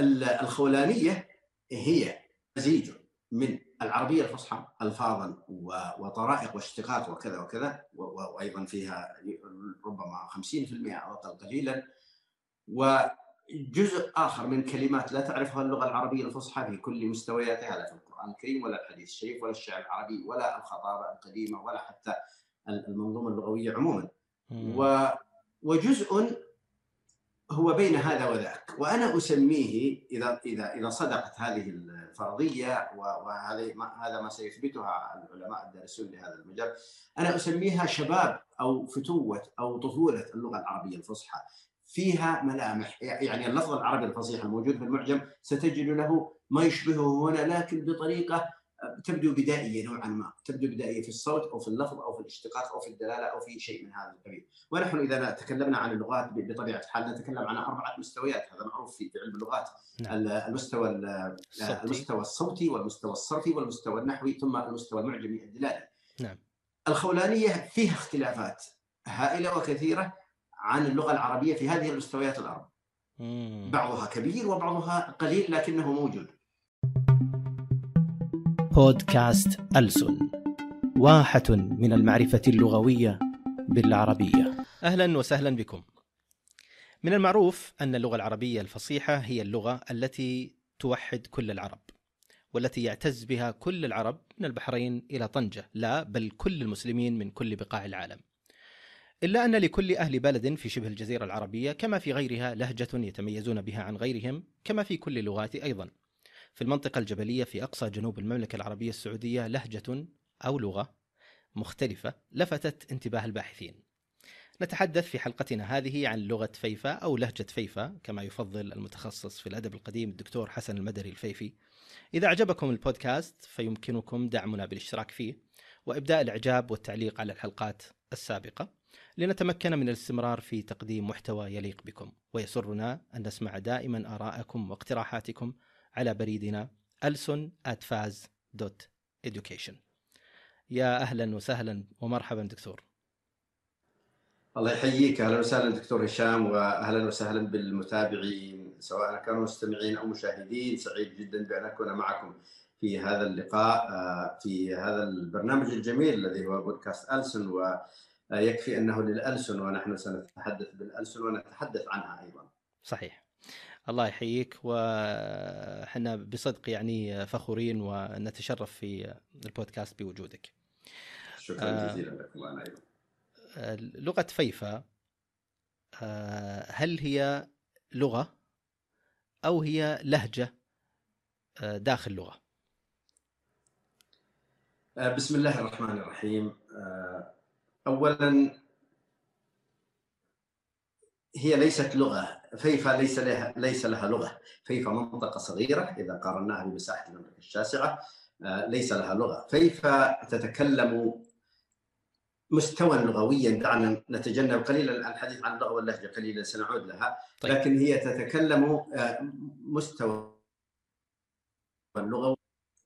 الخولانية هي مزيج من العربية الفصحى الفاظا وطرائق واشتقاق وكذا وكذا وأيضا فيها ربما 50% أو أقل قليلا. وجزء آخر من كلمات لا تعرفها اللغة العربية الفصحى في كل مستوياتها لا في القرآن الكريم ولا الحديث الشريف ولا الشعر العربي ولا الخطابة القديمة ولا حتى المنظومة اللغوية عموما. وجزء هو بين هذا وذاك. وأنا أسميه إذا إذا إذا صدقت هذه الفرضية وهذا ما هذا ما سيثبتها العلماء الدارسون لهذا المجال أنا أسميها شباب أو فتوة أو طفولة اللغة العربية الفصحى. فيها ملامح يعني اللفظ العربي الفصيح الموجود في المعجم ستجد له ما يشبهه هنا لكن بطريقة تبدو بدائية نوعا ما، تبدو بدائية في الصوت أو في اللفظ أو في الاشتقاق أو في الدلالة أو في شيء من هذا القبيل، ونحن إذا تكلمنا عن اللغات بطبيعة الحال نتكلم عن أربعة مستويات، هذا معروف في علم اللغات، نعم. المستوى الصوتي. المستوى الصوتي والمستوى الصرفي والمستوى النحوي ثم المستوى المعجمي الدلالي. نعم. الخولانية فيها اختلافات هائلة وكثيرة عن اللغة العربية في هذه المستويات الأربع. بعضها كبير وبعضها قليل لكنه موجود. بودكاست ألسن واحة من المعرفة اللغوية بالعربية. أهلا وسهلا بكم. من المعروف أن اللغة العربية الفصيحة هي اللغة التي توحد كل العرب والتي يعتز بها كل العرب من البحرين إلى طنجة لا بل كل المسلمين من كل بقاع العالم. إلا أن لكل أهل بلد في شبه الجزيرة العربية كما في غيرها لهجة يتميزون بها عن غيرهم كما في كل اللغات أيضا. في المنطقة الجبلية في أقصى جنوب المملكة العربية السعودية لهجة أو لغة مختلفة لفتت انتباه الباحثين. نتحدث في حلقتنا هذه عن لغة فيفا أو لهجة فيفا كما يفضل المتخصص في الأدب القديم الدكتور حسن المدري الفيفي. إذا أعجبكم البودكاست فيمكنكم دعمنا بالاشتراك فيه وإبداء الإعجاب والتعليق على الحلقات السابقة لنتمكن من الاستمرار في تقديم محتوى يليق بكم ويسرنا أن نسمع دائما آراءكم واقتراحاتكم على بريدنا alson@faz.education يا أهلا وسهلا ومرحبا دكتور الله يحييك أهلا وسهلا دكتور هشام واهلا وسهلا بالمتابعين سواء كانوا مستمعين أو مشاهدين سعيد جدا بأن أكون معكم في هذا اللقاء آه، في هذا البرنامج الجميل الذي هو بودكاست ألسن ويكفي أنه للألسن ونحن سنتحدث بالألسن ونتحدث عنها أيضا. صحيح. الله يحييك. وحنا بصدق يعني فخورين ونتشرف في البودكاست بوجودك. شكرا آه، جزيلا لكم أنا أيضا. لغة فيفا آه، هل هي لغة أو هي لهجة آه، داخل لغة؟ بسم الله الرحمن الرحيم. اولا هي ليست لغة. فيفا ليس لها ليس لها لغة فيفا منطقة صغيرة إذا قارناها بمساحة المملكة الشاسعة آه، ليس لها لغة فيفا تتكلم مستوى لغويا دعنا نتجنب قليلا الحديث عن اللغة واللهجة قليلا سنعود لها طيب. لكن هي تتكلم آه، مستوى اللغوي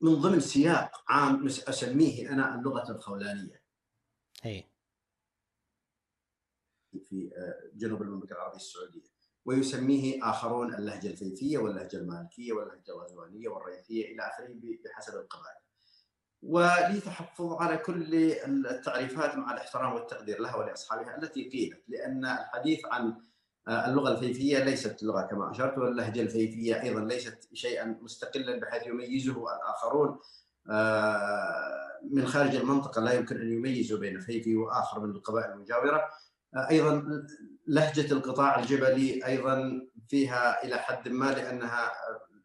من ضمن سياق عام أسميه أنا اللغة الخولانية. هي. في آه، جنوب المملكة العربية السعودية ويسميه آخرون اللهجة الفيفيه واللهجة المالكية واللهجة الغزوانيه والريثيه إلى آخره بحسب القبائل. ولي تحفظ على كل التعريفات مع الاحترام والتقدير لها ولأصحابها التي قيلت لأن الحديث عن آه، اللغة الفيفيه ليست لغة كما أشرت واللهجة الفيفيه أيضا ليست شيئا مستقلا بحيث يميزه الآخرون آه، من خارج المنطقة لا يمكن أن يميزوا بين فيفي وآخر من القبائل المجاورة أيضا لهجة القطاع الجبلي أيضا فيها إلى حد ما لأنها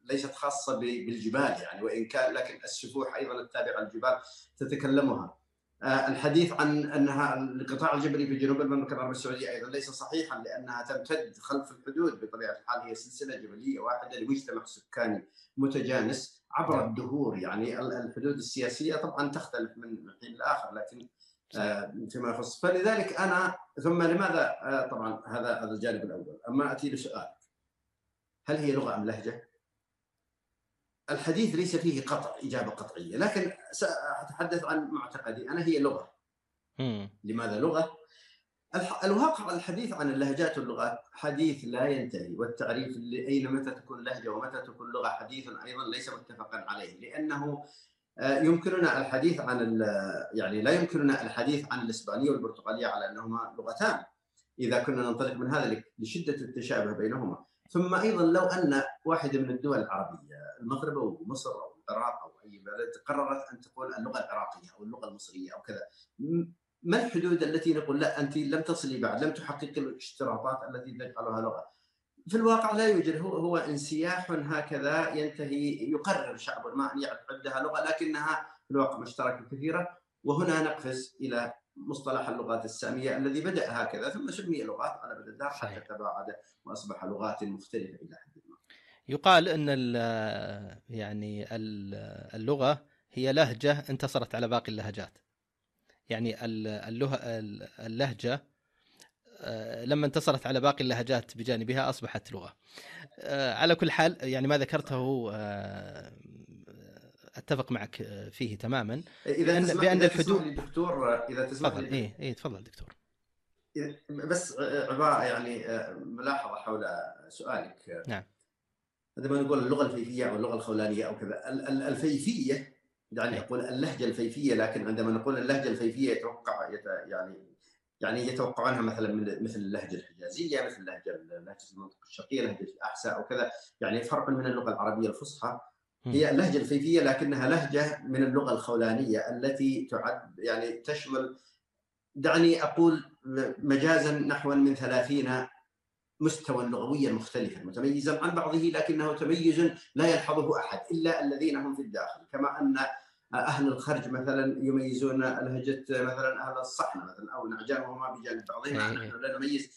ليست خاصة بالجبال يعني وإن كان لكن السفوح أيضا التابعة للجبال تتكلمها. آه، الحديث عن أنها القطاع الجبلي في جنوب المملكة العربية السعودية أيضا ليس صحيحا لأنها تمتد خلف الحدود بطبيعة الحال هي سلسلة جبلية واحدة لمجتمع سكاني متجانس عبر نعم. الدهور يعني الحدود السياسية طبعا تختلف من حين لآخر لكن فيما يخص. فلذلك أنا ثم لماذا؟ آه، طبعا هذا هذا الجانب الأول. أما أتي لسؤالك هل هي لغة أم لهجة؟ الحديث ليس فيه قطع إجابة قطعية لكن سأتحدث عن معتقدي. أنا هي لغة. لماذا لغة؟ الواقع الحديث عن اللهجات واللغات حديث لا ينتهي والتعريف اين متى تكون لهجة ومتى تكون لغة حديث أيضا ليس متفقا عليه لأنه آه، يمكننا الحديث عن يعني لا يمكننا الحديث عن الإسبانية والبرتغالية على أنهما لغتان إذا كنا ننطلق من هذا لشدة التشابه بينهما. ثم أيضا لو أن واحدة من الدول العربية المغرب أو مصر أو العراق أو أي بلد قررت أن تقول اللغة العراقية أو اللغة المصرية أو كذا ما الحدود التي نقول لا أنت لم تصلي بعد لم تحققي الاشتراطات التي تجعلها لغة؟ في الواقع لا يوجد هو هو انسياح هكذا ينتهي يقرر شعب ما أن يعدها لغة لكنها في الواقع مشتركة كثيرة وهنا نقفز إلى مصطلح اللغات السامية الذي بدأ هكذا ثم سمي لغات على مدى الدهر حتى تباعد وأصبح لغات مختلفة إلى حد ما. يقال أن يعني اللغة هي لهجة انتصرت على باقي اللهجات. يعني اللهجة لما انتصرت على باقي اللهجات بجانبها أصبحت لغة. آه، على كل حال يعني ما ذكرته آه، أتفق معك فيه تماما. إذا بأن, تسمح بأن الحدود دكتور إذا تسمح تفضل. اي اي تفضل دكتور. بس عبارة يعني ملاحظة حول سؤالك. نعم. عندما نقول اللغة الفيفية أو اللغة الخولانية أو كذا. الفيفية يعني أقول اللهجة الفيفية لكن عندما نقول اللهجة الفيفية يتوقع يعني يعني يتوقعونها مثلا من مثل اللهجة الحجازية مثل اللهجة لهجة المنطقة الشرقية لهجة الأحساء أو كذا يعني فرق من اللغة العربية الفصحى هي اللهجة الفيفيه لكنها لهجة من اللغة الخولانية التي تعد يعني تشمل دعني أقول مجازا نحو من ثلاثين مستوى لغويا مختلفا متميزا عن بعضه لكنه تميز لا يلحظه أحد إلا الذين هم في الداخل. كما أن أهل الخرج مثلا يميزون لهجة مثلا أهل الصحن مثلا أو نعجان وهما بجانب بعضهم نحن لا نميز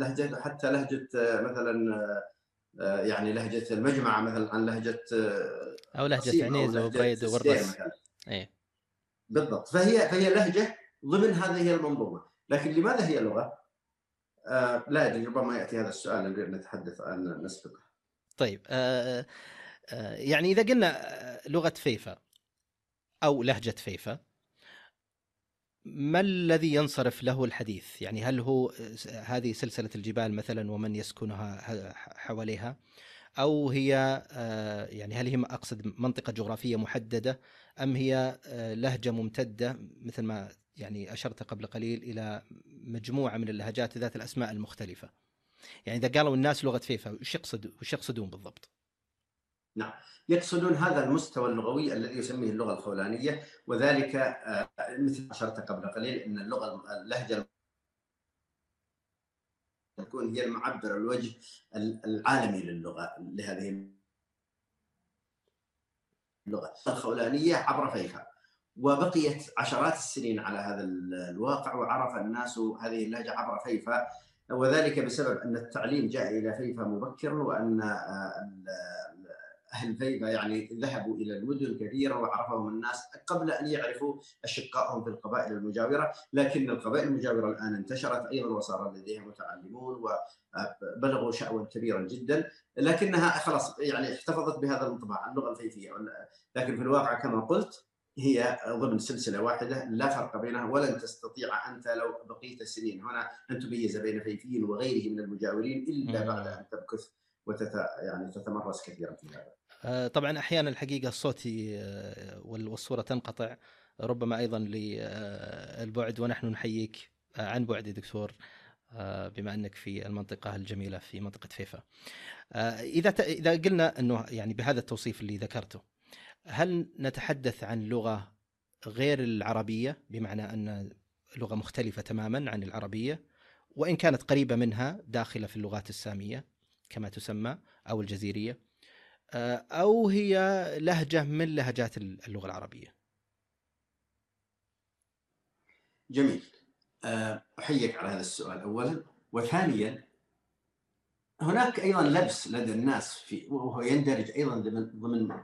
لهجة حتى لهجة مثلا يعني لهجة المجمع مثلا عن لهجة أو لهجة عنيزه وبريد ووربس اي بالضبط. فهي فهي لهجة ضمن هذه المنظومة. لكن لماذا هي لغة؟ آه لا أدري ربما يأتي هذا السؤال اللي نتحدث عن نسبقه. طيب آه آه يعني إذا قلنا لغة فيفا أو لهجة فيفا ما الذي ينصرف له الحديث؟ يعني هل هو هذه سلسلة الجبال مثلا ومن يسكنها حواليها؟ أو هي آه، يعني هل هي أقصد منطقة جغرافية محددة أم هي آه، لهجة ممتدة مثل ما يعني أشرت قبل قليل إلى مجموعة من اللهجات ذات الأسماء المختلفة. يعني إذا قالوا الناس لغة فيفا وش يقصد وش يقصدون بالضبط؟ نعم يقصدون هذا المستوى اللغوي الذي يسميه اللغة الخولانية وذلك آه، مثل ما أشرت قبل قليل إن اللغة اللهجة تكون هي المعبر الوجه العالمي للغة لهذه اللغة الخولانية عبر فيفا وبقيت عشرات السنين على هذا الواقع وعرف الناس هذه اللهجة عبر فيفا وذلك بسبب أن التعليم جاء إلى فيفا مبكرا وأن أهل فيفا يعني ذهبوا إلى المدن كثيرا وعرفهم الناس قبل أن يعرفوا أشقائهم في القبائل المجاورة، لكن القبائل المجاورة الآن انتشرت أيضا وصار لديها متعلمون وبلغوا شأوا كبيرا جدا، لكنها خلاص يعني احتفظت بهذا الانطباع اللغة الفيفية. لكن في الواقع كما قلت هي ضمن سلسلة واحدة لا فرق بينها ولن تستطيع أنت لو بقيت سنين. هنا ان تميز بين فيفي وغيره من المجاورين إلا بعد أن تمكث وتت يعني تتمرس كثيرا في هذا. آه، طبعا أحيانا الحقيقة الصوت والصورة تنقطع ربما أيضا للبعد ونحن نحييك عن بعد دكتور آه، بما أنك في المنطقة الجميلة في منطقة فيفا. آه، إذا إذا قلنا إنه يعني بهذا التوصيف اللي ذكرته هل نتحدث عن لغة غير العربية بمعنى أن لغة مختلفة تماما عن العربية وإن كانت قريبة منها داخلة في اللغات السامية كما تسمى أو الجزيرية آه، أو هي لهجة من لهجات اللغة العربية. جميل. آه، أحييك على هذا السؤال اولا وثانيا هناك أيضا لبس لدى الناس في وهو يندرج أيضا ضمن ضمن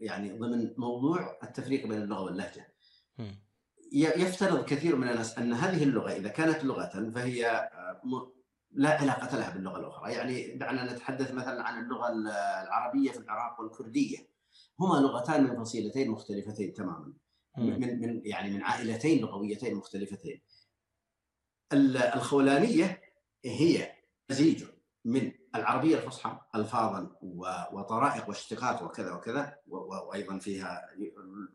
يعني ضمن موضوع التفريق بين اللغة واللهجة. يفترض كثير من الناس أن هذه اللغة إذا كانت لغة فهي آه، لا علاقة لها باللغة الأخرى. يعني دعنا نتحدث مثلا عن اللغة العربية في العراق والكردية. هما لغتان من فصيلتين مختلفتين تماما. من من يعني من عائلتين لغويتين مختلفتين. الخولانية هي مزيج من العربية الفصحى الفاظا وطرائق واشتقاق وكذا وكذا وأيضا فيها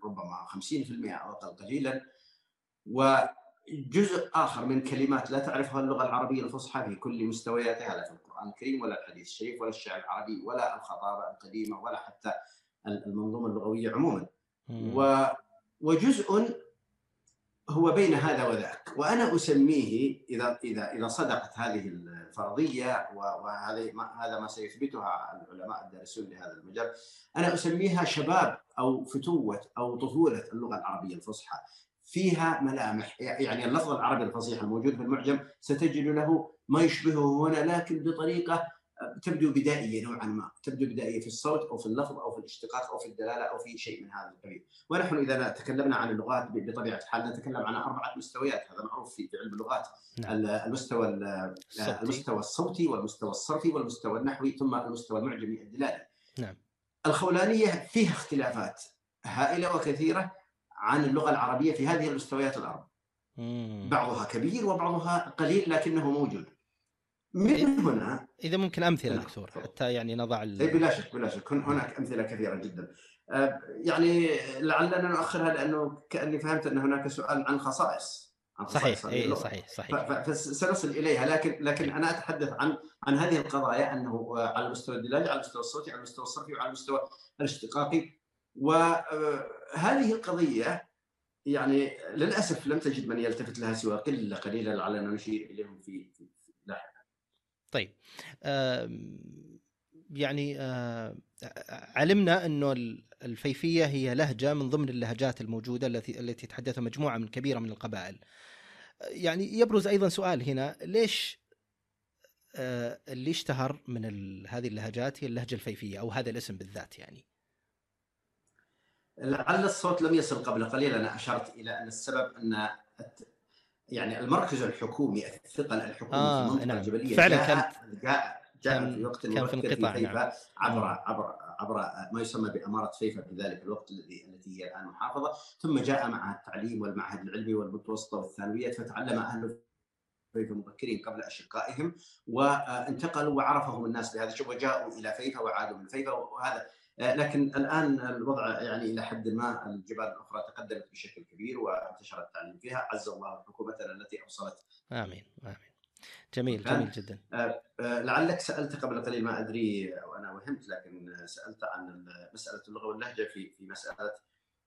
ربما 50% أو أقل قليلا. وجزء آخر من كلمات لا تعرفها اللغة العربية الفصحى في كل مستوياتها لا في القرآن الكريم ولا الحديث الشريف ولا الشعر العربي ولا الخطابة القديمة ولا حتى المنظومة اللغوية عموما. وجزء هو بين هذا وذاك. وأنا أسميه إذا إذا إذا صدقت هذه الفرضية وهذا ما هذا ما سيثبتها العلماء الدارسون لهذا المجال أنا أسميها شباب أو فتوة أو طفولة اللغة العربية الفصحى. فيها ملامح يعني اللفظ العربي الفصيح الموجود في المعجم ستجد له ما يشبهه هنا لكن بطريقة تبدو بدائية نوعا ما، تبدو بدائية في الصوت أو في اللفظ أو في الاشتقاق أو في الدلالة أو في شيء من هذا القبيل، ونحن إذا تكلمنا عن اللغات بطبيعة الحال نتكلم عن أربعة مستويات، هذا معروف في علم اللغات، نعم. المستوى. المستوى الصوتي والمستوى الصرفي والمستوى النحوي ثم المستوى المعجمي الدلالي. نعم. الخولانية فيها اختلافات هائلة وكثيرة عن اللغة العربية في هذه المستويات الاربع. بعضها كبير وبعضها قليل لكنه موجود. من هنا إذا ممكن أمثلة نعم. دكتور حتى يعني نضع ال... بلا شك بلا شك هناك أمثلة كثيرة جدا أه، يعني لعلنا نؤخرها لأنه كأني فهمت أن هناك سؤال عن خصائص عن صحيح اي صحيح صحيح فسنصل إليها لكن لكن أنا أتحدث عن عن هذه القضايا أنه على المستوى الدلالي على المستوى الصوتي على المستوى الصرفي وعلى المستوى الاشتقاقي وهذه القضية يعني للأسف لم تجد من يلتفت لها سوى قلة قليلة لعلنا نشير إليهم في طيب يعني علمنا أنه الفيفية هي لهجة من ضمن اللهجات الموجودة التي التي تتحدثها مجموعة من كبيرة من القبائل. يعني يبرز أيضا سؤال هنا ليش اللي اشتهر من هذه اللهجات هي اللهجة الفيفية أو هذا الاسم بالذات يعني؟ لعل الصوت لم يصل قبل قليل أنا أشرت إلى أن السبب أن يعني المركز الحكومي الثقل الحكومي آه في المنطقة نعم. الجبلية فعلا كانت جاء جاء في وقت كان في انقطاع نعم. عبر عبر عبر ما يسمى بأمارة فيفا في ذلك الوقت الذي التي هي الآن محافظة ثم جاء معها التعليم والمعهد العلمي والمتوسطة والثانويات فتعلم أهل فيفا مبكرين قبل أشقائهم وانتقلوا وعرفهم الناس بهذا الشيء وجاءوا إلى فيفا وعادوا من فيفا وهذا لكن الآن الوضع يعني إلى حد ما الجبال الأخرى تقدمت بشكل كبير وانتشر التعليم فيها. عز الله حكومتنا التي أوصلت. آمين آمين. جميل جميل جدا. آه، آه، لعلك سألت قبل قليل ما أدري وأنا وهمت لكن سألت عن مسألة اللغة واللهجة في في مسألة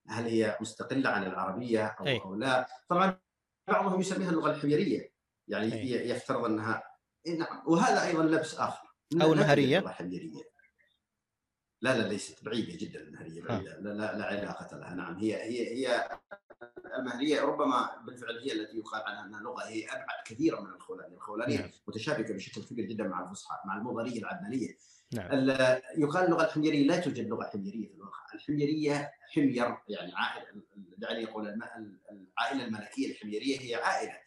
هل هي مستقلة عن العربية أو, أي. أو لا. طبعا بعضهم يسميها اللغة الحميرية يعني أي. يفترض أنها نعم وهذا أيضا لبس آخر. أو النهريه لا لا ليست بعيدة جدا المهريه بعيدة لا, لا, لا علاقة لها نعم هي هي هي المهريه ربما بالفعل هي التي يقال عنها أنها لغة هي أبعد كثيرا من الخولانية، الخولانية نعم. متشابكة بشكل كبير جدا مع الفصحى مع المضاريه العدنانية. نعم. يقال اللغة الحميرية لا توجد لغة حميرية في الواقع، الحميرية حمير يعني عائلة دعني يقول العائلة الملكية الحميرية هي عائلة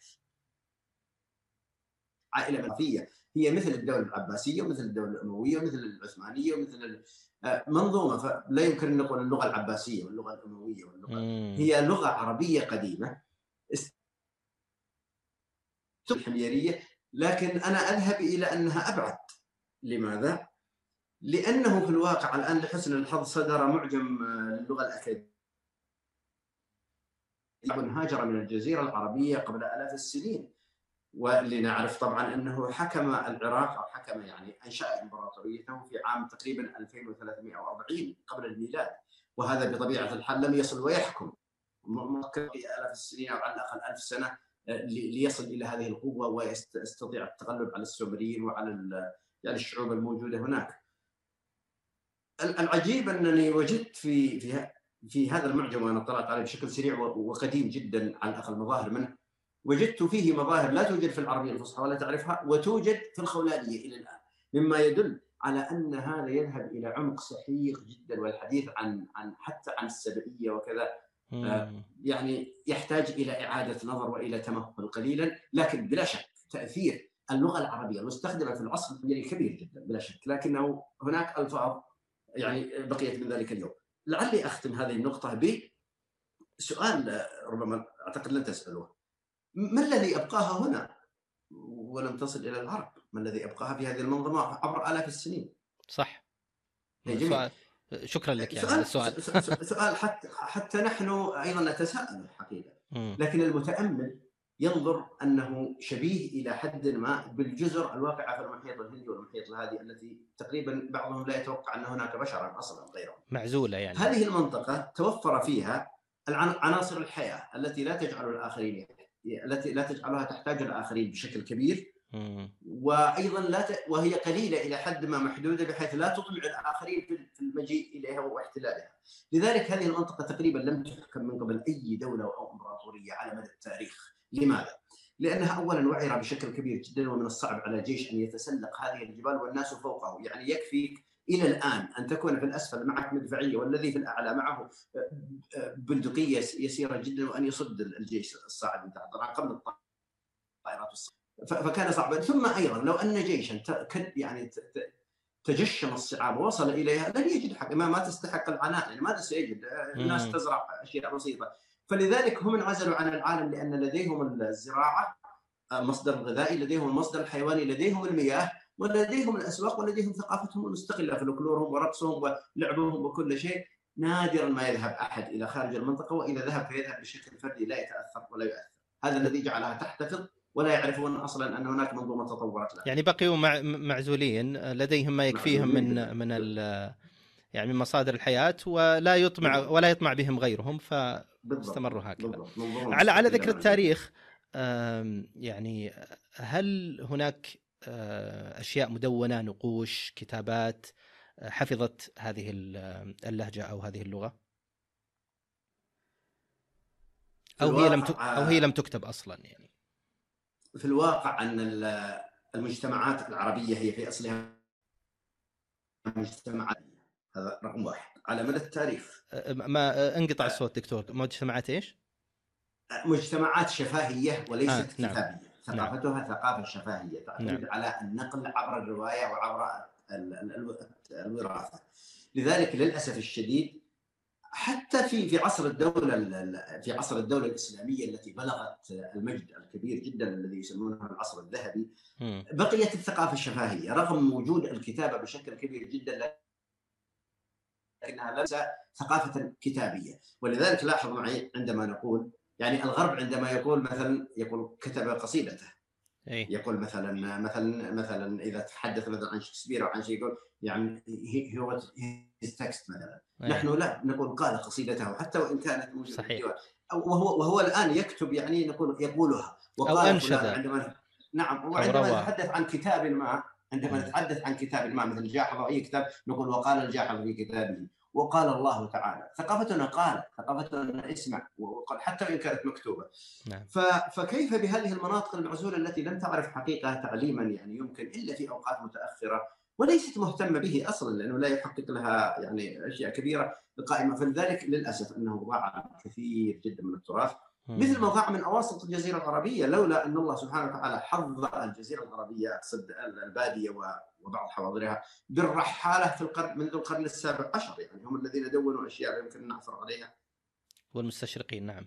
عائلة ملكية هي مثل الدولة العباسية ومثل الدولة الأموية ومثل العثمانية ومثل آه، منظومة. فلا يمكن أن نقول اللغة العباسية واللغة الأموية واللغة. مم. هي لغة عربية قديمة. الحميرية. لكن أنا أذهب إلى أنها أبعد. لماذا؟ لأنه في الواقع الآن لحسن الحظ صدر معجم آه، اللغة الأكاديمية. هاجر من الجزيرة العربية قبل آلاف السنين. واللي نعرف طبعا أنه حكم العراق أو حكم يعني أنشأ إمبراطوريته في عام تقريبا 2340 قبل الميلاد وهذا بطبيعة الحال لم يصل ويحكم ممكن الاف السنين أو على الأقل ألف سنة آه، ليصل إلى هذه القوة ويستطيع التغلب على السومريين وعلى يعني الشعوب الموجودة هناك. العجيب أنني وجدت في في في هذا المعجم وأنا اطلعت عليه بشكل سريع وقديم جدا على الأقل مظاهر منه وجدت فيه مظاهر لا توجد في العربية الفصحى ولا تعرفها وتوجد في الخولانية إلى الآن. مما يدل على أن هذا يذهب إلى عمق سحيق جدا والحديث عن عن حتى عن السبعية وكذا. آه يعني يحتاج إلى إعادة نظر وإلى تمهل قليلا لكن بلا شك تأثير اللغة العربية المستخدمة في العصر الحجري كبير جدا بلا شك. لكنه هناك ألفاظ يعني بقيت من ذلك اليوم. لعلي أختم هذه النقطة بسؤال ربما أعتقد لن تسألوه. ما الذي أبقاها هنا؟ ولم تصل إلى الغرب. ما الذي أبقاها في هذه المنظومه عبر آلاف السنين. صح. سؤال. شكرا لك يعني سؤال, السؤال. سؤال حتى حتى نحن أيضا نتساءل الحقيقة لكن المتأمل ينظر أنه شبيه إلى حد ما بالجزر الواقعه في المحيط الهندي والمحيط الهادي التي تقريبا بعضهم لا يتوقع أن هناك بشرا أصلا غيرهم. معزولة يعني. هذه المنطقة توفر فيها عناصر الحياة التي لا تجعل الآخرين التي لا تجعلها تحتاج الاخرين بشكل كبير وأيضا لا ت... وهي قليلة إلى حد ما محدودة بحيث لا تطمع الآخرين في المجيء إليها واحتلالها. لذلك هذه المنطقة تقريبا لم تحكم من قبل أي دولة أو إمبراطورية على مدى التاريخ. لماذا؟ لأنها اولا وعرة بشكل كبير جدا ومن الصعب على جيش أن يتسلق هذه الجبال والناس فوقه، يعني يكفيك إلى الآن أن تكون في الأسفل معك مدفعية والذي في الأعلى معه بندقية يسيرة جدا وأن يصد الجيش الصاعد من تحت طبعا قبل الطائرات. فكان صعبا ثم أيضا لو أن جيشا يعني تجشم الصعاب ووصل إليها لن يجد حق ما, ما تستحق العناء يعني ماذا سيجد؟ الناس تزرع أشياء بسيطة فلذلك هم انعزلوا عن العالم لأن لديهم الزراعة مصدر غذائي لديهم المصدر الحيواني لديهم المياه ولديهم الأسواق ولديهم ثقافتهم المستقلة فلكلورهم ورقصهم ولعبهم وكل شيء. نادرا ما يذهب أحد إلى خارج المنطقة وإذا ذهب فيذهب بشكل فردي لا يتأثر ولا يؤثر. هذا الذي جعلها تحتفظ ولا يعرفون أصلا أن هناك منظومة تطورت لها. يعني بقيوا مع معزولين لديهم ما يكفيهم من من يعني من مصادر الحياة ولا يطمع ولا يطمع بهم غيرهم فاستمروا هكذا. على على ذكر التاريخ يعني هل هناك أشياء مدونة نقوش كتابات حفظت هذه اللهجة أو هذه اللغة؟ أو هي لم أو هي لم تكتب أصلا يعني. في الواقع أن المجتمعات العربية هي في أصلها مجتمعات هذا رقم واحد على مدى التاريخ ما انقطع الصوت دكتور مجتمعات إيش؟ مجتمعات شفاهية وليست آه نعم. كتابية ثقافتها نعم. ثقافة شفاهيه تعتمد نعم. على النقل عبر الرواية وعبر الوراثة لذلك للأسف الشديد حتى في في عصر الدولة في عصر الدولة الإسلامية التي بلغت المجد الكبير جدا الذي يسمونه العصر الذهبي بقيت الثقافة الشفاهيه رغم وجود الكتابة بشكل كبير جدا لكنها ليس ثقافة كتابية ولذلك لاحظ معي عندما نقول يعني الغرب عندما يقول مثلا يقول كتب قصيدته. أي. يقول مثلا مثلا مثلا إذا تحدث مثلا عن شكسبير أو عن شيء يقول يعني هو تكست مثلا. أي. نحن لا نقول قال قصيدته حتى وإن كانت موجودة صحيح. وهو وهو الآن يكتب يعني نقول يقولها. وقال أو أنشد. عندما نعم وعندما نتحدث عن كتاب ما عندما نتحدث عن كتاب ما مثل جاحظ اي كتاب نقول وقال الجاحظ في كتابه. وقال الله تعالى. ثقافتنا قال ثقافتنا اسمع وقال حتى وان كانت مكتوبة. نعم. فكيف بهذه المناطق المعزولة التي لم تعرف حقيقة تعليما يعني يمكن إلا في أوقات متأخرة وليست مهتمة به أصلا لأنه لا يحقق لها يعني أشياء كبيرة قائمه فلذلك للأسف أنه ضاع كثير جدا من التراث مثل ما ضاع من أواسط الجزيرة العربيه لولا أن الله سبحانه وتعالى حظ الجزيرة العربيه أقصد البادية وبعض حواضرها بالرحالة في القرن منذ القرن السابع عشر يعني هم الذين دونوا أشياء يمكن أن نعثر عليها. والمستشرقين نعم.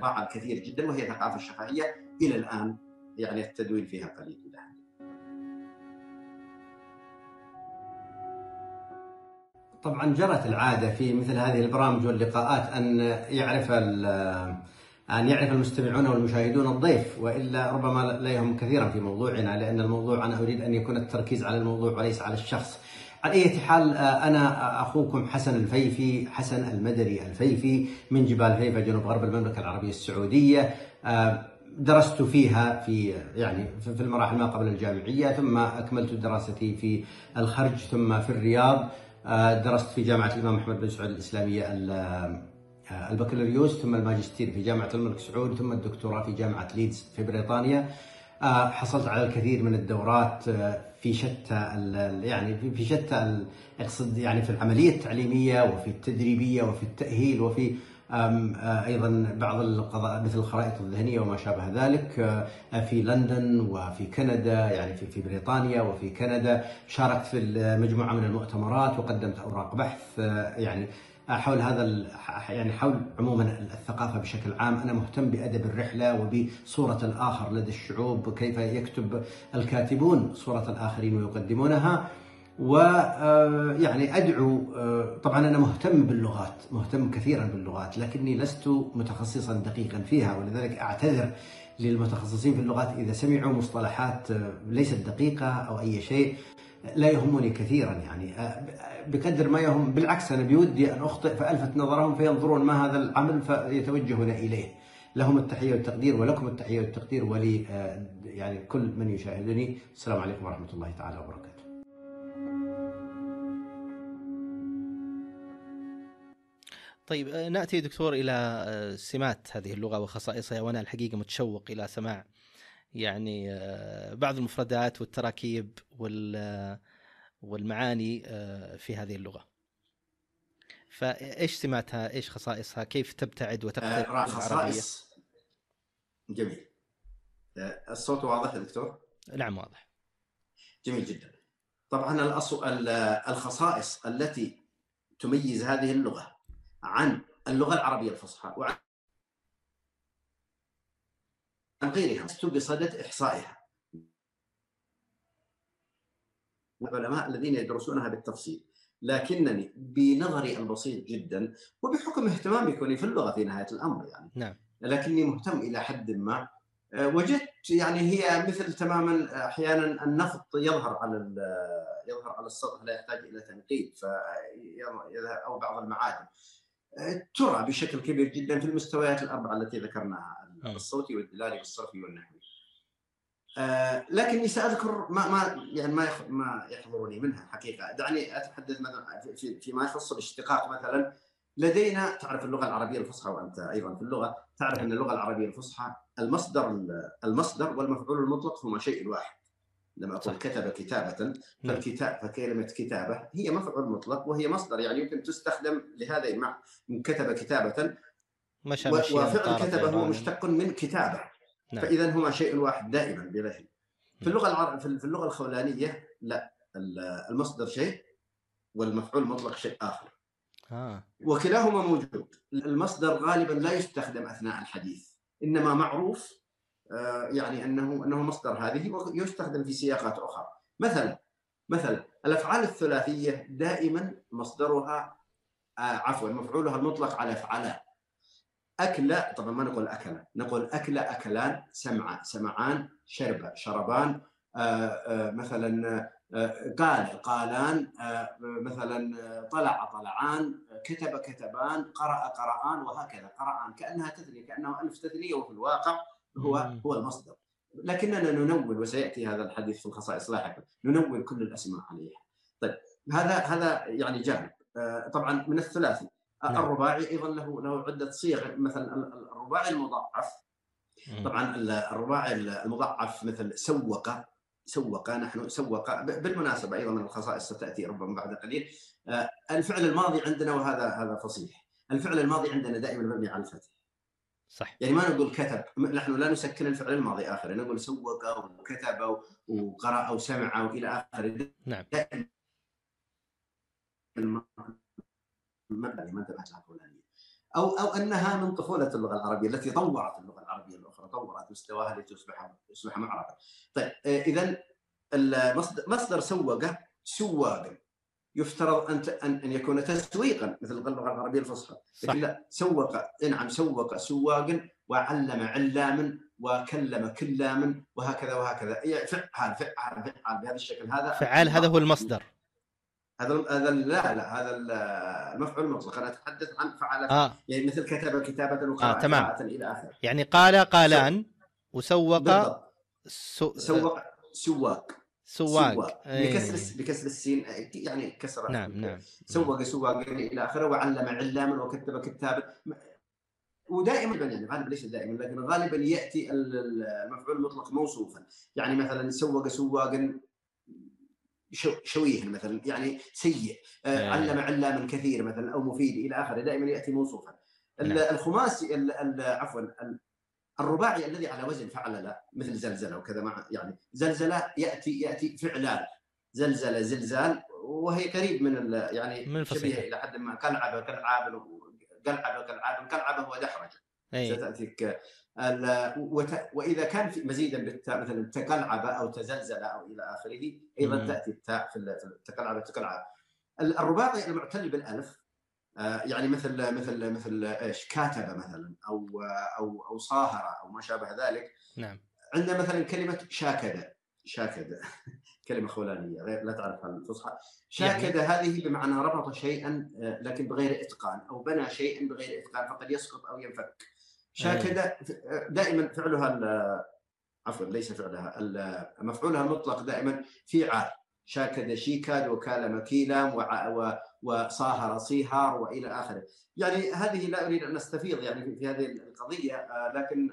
ضاع الكثير جدا وهي ثقافة الشفهيه إلى الآن يعني التدوين فيها قليل إلى طبعا جرت العادة في مثل هذه البرامج واللقاءات أن يعرف أن يعرف المستمعون والمشاهدون الضيف وإلا ربما لا يهم كثيرا في موضوعنا لأن الموضوع أنا أريد أن يكون التركيز على الموضوع وليس على الشخص. على أي حال آه، أنا أخوكم حسن الفيفي حسن المدري الفيفي من جبال فيفا جنوب غرب المملكة العربية السعودية. آه، درست فيها في يعني في المراحل ما قبل الجامعية ثم أكملت دراستي في الخرج ثم في الرياض. آه، درست في جامعة الإمام محمد بن سعود الإسلامية آه، البكالوريوس ثم الماجستير في جامعة الملك سعود ثم الدكتوراه في جامعة ليدز في بريطانيا. آه، حصلت على الكثير من الدورات آه، في شتى يعني في شتى اقصد يعني في العملية التعليمية وفي التدريبية وفي التأهيل وفي أيضا بعض القضاء مثل الخرائط الذهنية وما شابه ذلك في لندن وفي كندا يعني في في بريطانيا وفي كندا. شاركت في مجموعه من المؤتمرات وقدمت أوراق بحث يعني حول هذا يعني حول عموما الثقافة بشكل عام أنا مهتم بأدب الرحلة وبصورة الآخر لدى الشعوب كيف يكتب الكاتبون صورة الآخرين ويقدمونها. ويعني أدعو طبعا أنا مهتم باللغات مهتم كثيرا باللغات لكني لست متخصصا دقيقا فيها ولذلك أعتذر للمتخصصين في اللغات إذا سمعوا مصطلحات ليست دقيقة أو أي شيء. لا يهمني كثيرا يعني بقدر ما يهم بالعكس أنا بودي أن أخطئ فألفت نظرهم فينظرون ما هذا العمل فيتوجهون إليه. لهم التحية والتقدير ولكم التحية والتقدير ولي يعني كل من يشاهدني السلام عليكم ورحمة الله تعالى وبركاته. طيب نأتي دكتور إلى سمات هذه اللغة وخصائصها وأنا الحقيقة متشوق إلى سماع يعني بعض المفردات والتراكيب وال والمعاني في هذه اللغة. فإيش سماتها إيش خصائصها؟ كيف تبتعد وتقترب آه خصائص. جميل. الصوت واضح يا دكتور؟ نعم واضح. جميل جدا. طبعا الخصائص التي تميز هذه اللغة عن اللغة العربية الفصحى. وعن غيرها لست بصدد إحصائها. العلماء الذين يدرسونها بالتفصيل لكنني بنظري البسيط جدا وبحكم اهتمامي كوني في اللغة في نهاية الأمر يعني. نعم. لكني مهتم إلى حد ما. وجدت يعني هي مثل تماما أحيانا النفط يظهر على يظهر على السطح لا يحتاج إلى تنقيب أو بعض المعادن. ترى بشكل كبير جدا في المستويات الأربعة التي ذكرناها. الصوتي والدلالي والصرفي والنحوي. آه لكني سأذكر ما ما يعني ما ما يحضرني منها حقيقه دعني أتحدث مثلا في فيما يخص الاشتقاق مثلا. لدينا تعرف اللغة العربية الفصحى وأنت أيضا في اللغة. تعرف أن اللغة العربية الفصحى المصدر المصدر والمفعول المطلق هما شيء واحد. لما أقول كتب كتابة. فالكتاب فكلمة كتابة هي مفعول مطلق وهي مصدر. يعني يمكن تستخدم لهذا المعنى. كتب كتابة مشى وفعل كتبه هو مشتق من كتابه. نعم. فاذا هما شيء واحد دائما بلا في اللغة العرب في اللغة الخولانية لا المصدر شيء والمفعول مطلق شيء آخر. آه. وكلاهما موجود. المصدر غالبا لا يستخدم أثناء الحديث. إنما معروف يعني أنه أنه مصدر هذه ويستخدم في سياقات أخرى. مثلا مثلا الأفعال الثلاثية دائما مصدرها عفوا مفعولها المطلق على افعلان أكل طبعا ما نقول أكل نقول أكل أكلان سمع سمعان شرب شربان آآ آآ مثلا قال قالان مثلا طلع طلعان كتب كتبان قرأ قرآن وهكذا. قرآن كأنها تثنية كأنه ألف تثنية وفي الواقع هو هو المصدر. لكننا ننون وسيأتي هذا الحديث في الخصائص لاحقا ننون كل الأسماء عليها. طيب هذا هذا يعني جانب. طبعا من الثلاثي. نعم. الرباعي أيضا له له عدة صيغ مثلا الرباعي المضاعف. طبعا الرباعي المضاعف مثل سوق سوق نحن سوق بالمناسبة أيضا من الخصائص ستأتي ربما بعد قليل. الفعل الماضي عندنا وهذا هذا فصيح. الفعل الماضي عندنا دائما مبني على الفتح. صح. يعني ما نقول كتب نحن لا نسكن الفعل الماضي آخر. نقول سوق وكتب وقرأ وسمع وإلى اخره نعم. انتبهت لها الفلانيه أو أو أنها من طفولة اللغة العربية التي طورت اللغة العربية الأخرى طورت مستواها لتصبح تصبح معربه. طيب اذا المصدر مصدر سوق سواقا يفترض أن أن يكون تسويقا مثل اللغة العربية الفصحى. لكن لا سوق نعم سوق سواقا وعلم علاما وكلم كلاما وهكذا وهكذا. فعال فعال فعال بهذا الشكل هذا فعال هذا هو المصدر. هذا هذا لا لا هذا المفعول المطلق أنا أتحدث عن فعل آه. يعني مثل كتب كتابة وقراءه آه تمام. إلى اخره يعني قال قالان وسوق سو... سوق سواق. سواق. بكسر بكسر السين يعني كسر. نعم نعم. سوق سواق إلى اخره وعلم علاما وكتب كتابا. ودائما يعني غالبا ليس دائما لكن غالبا يأتي المفعول المطلق موصوفا. يعني مثلا سوق سواقا شوية مثلا يعني سيء آه علم علاما كثير مثلا أو مفيد إلى آخره دائما يأتي موصوفا. نعم. الخماسي عفوا الرباعي الذي على وزن فعل مثل زلزلة وكذا مع يعني زلزلة يأتي يأتي فعلان زلزلة زلزال وهي قريب من يعني من شبيهة إلى حد ما. كلعبه كالعاب قلعبه كالعاب كلعبه ودحرجه. ستأتيك وإذا كان في مزيدا بالتاء مثلا تكلعب أو تزلزل أو إلى آخره أيضا مم. تأتي التاء في التكلعب تكلعب الرباطي المعتل بالألف آه، يعني مثل مثل مثل إيش كاتب مثلا أو أو أو صاهر أو ما شابه ذلك. نعم. عندنا مثلا كلمة شاكد شاكد كلمة خولانية غير لا تعرفها الفصحى. شاكد يعني... هذه بمعنى ربط شيئا آه، لكن بغير إتقان أو بنى شيئا بغير إتقان فقد يسقط أو ينفك. شاكد آه، دائما فعلها عفوا ليس فعلها مفعولها المطلق دائما فعال شاكد شيكاد وكال مكيلا وصاهر صيهار والى آخره. يعني هذه لا أريد أن نستفيض يعني في هذه القضية آه، لكن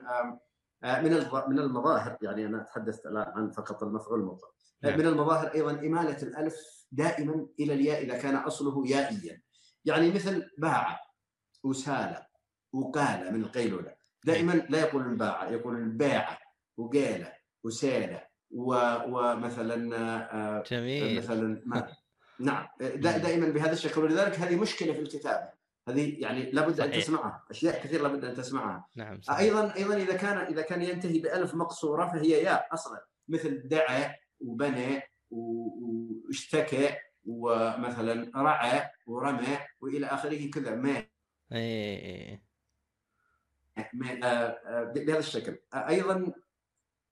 من من المظاهر يعني أنا تحدثت الآن عن فقط المفعول المطلق. نعم. من المظاهر أيضا إمالة الألف دائما إلى الياء إذا كان أصله يائيا. يعني مثل باع وسال وقال من القيلوله دائما لا يقول باع يقول باع وقال وسال ومثلا آه، جميل. مثلا ما. نعم. دائما بهذا الشكل. ولذلك هذه مشكلة في الكتابة. هذه يعني لابد صحيح. ان تسمعها. أشياء كثير لابد أن تسمعها. نعم صحيح. أيضا أيضا إذا كان إذا كان ينتهي بألف مقصورة فهي ياء أصلا. مثل دعا وبنى واشتكى ومثلا رعى ورمى وإلى آخره كذا. ما؟ إيه آه، آه، بهذا الشكل أيضا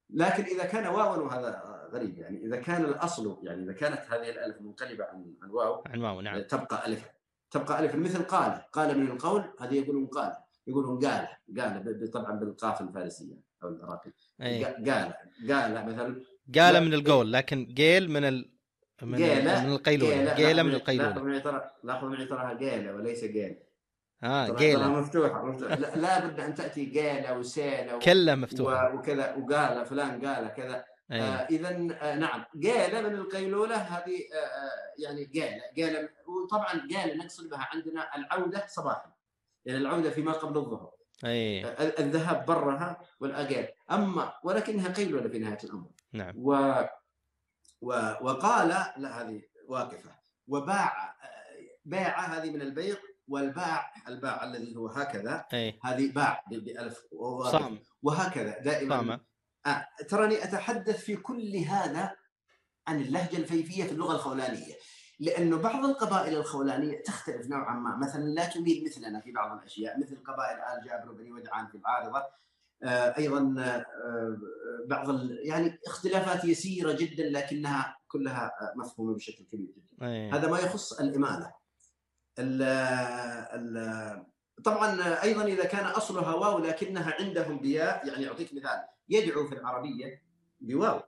لكن اذا كان واوا وهذا غريب يعني اذا كان الاصل يعني اذا كانت هذه الالف منقلبه عن عن واو عن واو نعم تبقى الف تبقى الف مثل قال قال من القول هذه يقولون قال يقولون قال قال طبعا بالقاف الفارسيه أو العراقي قال قال مثلا قال من القول لكن قيل من ال... من, جيلة من القيلوله قيله من القيلوله لاحظوا معي ترى لاحظوا معي تراها قيله وليس قيل آه قيلة. مفتوحة مفتوحة. لا بد أن تأتي قيلة وسيلة و... كلها مفتوحة. وكذا وقال فلان قال كذا. أيه. آه اذا آه نعم. قيلة من القيلولة هذه آه, آه، يعني قيلة. قيلة وطبعا قيلة نقصد بها عندنا العودة صباحا. يعني العودة فيما قبل الظهر. أيه. الذهاب برها والاجال أما ولكنها قيلولة في نهاية الأمر. نعم. و... و... وقال لا هذه واقفة. وباع بيع هذه من البيع والباع الباع الذي هو هكذا أي. هذه باع بألف صام وهكذا دائما صام آه. تراني أتحدث في كل هذا عن اللهجة الفيفية في اللغة الخولانية لأنه بعض القبائل الخولانية تختلف نوعا ما مثلا لا تميل مثلنا في بعض الأشياء مثل قبائل آل جابر وبني ودعان في العارضة آه، أيضا آه، بعض يعني اختلافات يسيرة جدا لكنها كلها مفهومة بشكل كبير جدا أيه. هذا ما يخص الاماله ال ال طبعا أيضا إذا كان اصلها واو لكنها عندهم بياء يعني أعطيك مثال يدعو في العربية بواو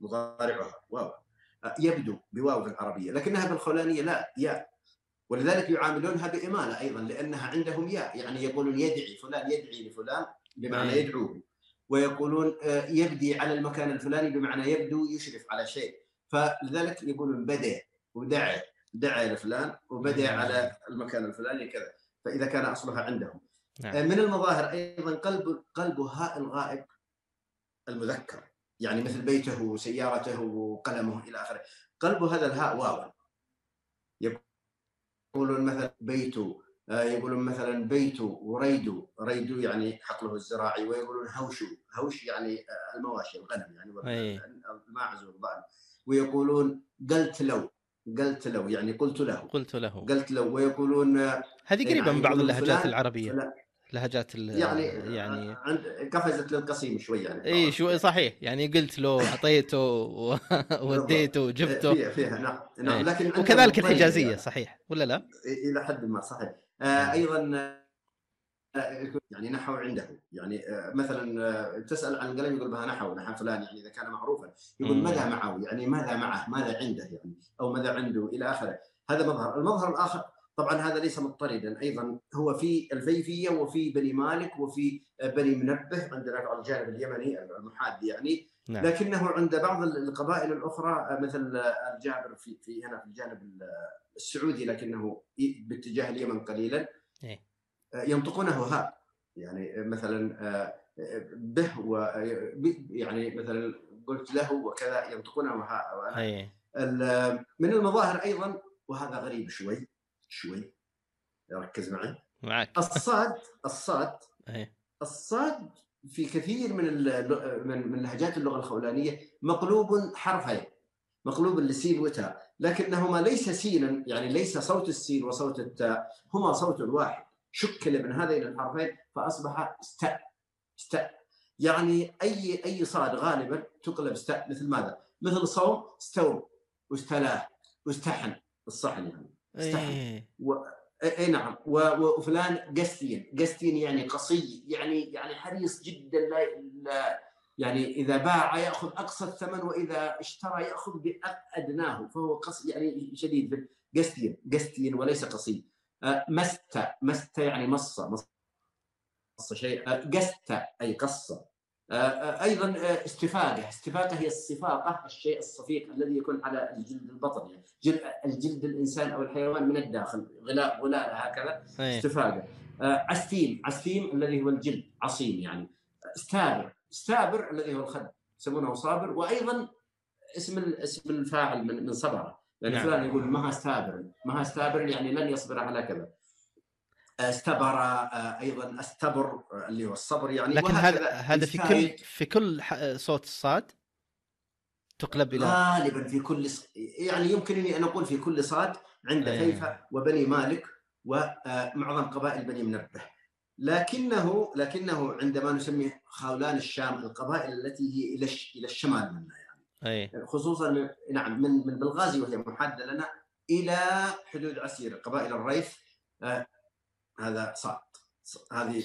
مضارعها واو يبدو بواو في العربية لكنها بالخولانية لا ياء. ولذلك يعاملونها باماله أيضا لأنها عندهم ياء يعني يقولون يدعي فلان يدعي لفلان بمعنى يدعوه ويقولون يبدي على المكان الفلاني بمعنى يبدو يشرف على شيء. فلذلك يقولون بدأ ودعا. دعا لفلان وبدأ على المكان الفلاني كذا فإذا كان أصلها عندهم. نعم. آه، من المظاهر أيضا قلب قلب هاء الغائب المذكر يعني مثل بيته وسيارته وقلمه إلى آخره. قلب هذا الهاء واو. يقولون مثلا بيته آه، يقولون مثلا بيتو وريدو ريدو يعني حقله الزراعي ويقولون هوشو. هوش يعني آه، المواشي الغنم يعني الماعز والضأن ويقولون قلت لو. قلت له يعني قلت له. قلت له. قلت له ويقولون هذه قريبه يعني من بعض اللهجات العربية. فلان. لهجات يعني يعني عند قفزت للقصيم شوي يعني. إي شوي صحيح. يعني قلت له أعطيته وديته وجبته. فيها فيها. نعم نعم. لكن وكذلك الحجازية يعني. صحيح. ولا لا؟ إلى حد ما صحيح. آه أيضا يعني نحو عنده. يعني مثلا تسأل عن القلم يقول بها نحو نحو فلان يعني إذا كان معروفا. يقول ماذا معه؟ يعني ماذا معه؟ ماذا عنده يعني؟ أو ماذا عنده؟ إلى آخره. هذا مظهر. المظهر الآخر طبعا هذا ليس مضطردا. أيضا هو في الفيفية وفي بني مالك وفي بني منبه عندنا على الجانب اليمني المحاد يعني. نعم. لكنه عند بعض القبائل الأخرى مثل الجابر في في هنا في الجانب السعودي لكنه باتجاه اليمن قليلا. إيه. ينطقونه هاء يعني مثلا به و يعني مثلا قلت له وكذا ينطقونه هاء. من المظاهر أيضا وهذا غريب شوي شوي. ركز معي. معك. الصاد الصاد. الصاد في كثير من من من لهجات اللغة الخولانية مقلوب حرفين مقلوب لسين وتاء لكنهما ليس سينا يعني ليس صوت السين وصوت التاء هما صوت واحد. شكل من هذين الحرفين فأصبح استاء استاء يعني أي أي صاد غالبا تقلب استاء مثل ماذا؟ مثل صوم استوم واستلاه واستحن. الصحن يعني. استحن. إيه. و... اي نعم. وفلان قستين قستين يعني قصي يعني يعني حريص جدا لا, لا. يعني إذا باع يأخذ أقصى الثمن وإذا اشترى يأخذ بادناه فهو قصي يعني شديد قستين قستين وليس قصي. مست مست يعني مص مص شيء. قست أي قصه آه، أيضا استفاقة. استفاقة هي الصفاقة الشيء الصفيق الذي يكون على الجلد البطن. يعني جلد الجلد الإنسان أو الحيوان من الداخل غلاء غلاء هكذا. استفاقة. عستيم عستيم الذي هو الجلد عصيم يعني. استابر. استابر الذي هو الخد يسمونه صابر. وأيضا اسم اسم الفاعل من من صبر لأن نعم. فلان يقول ما استابر ما استابر يعني لن يصبر على كذا. استبر أيضا أستبر اللي هو الصبر يعني لكن هذا هذا في كل في كل صوت الصاد تقلب إلى غالبا في كل يعني يمكنني ان أقول في كل صاد عند أيه. فيفا وبني مالك ومعظم قبائل بني منبه. لكنه لكنه عندما نسميه خولان الشام القبائل التي هي إلى إلى الشمال منا يعني. أي. خصوصا نعم من من بلغازي وهي محاده لنا إلى حدود عسير قبائل الريف. آه هذا صعب هذه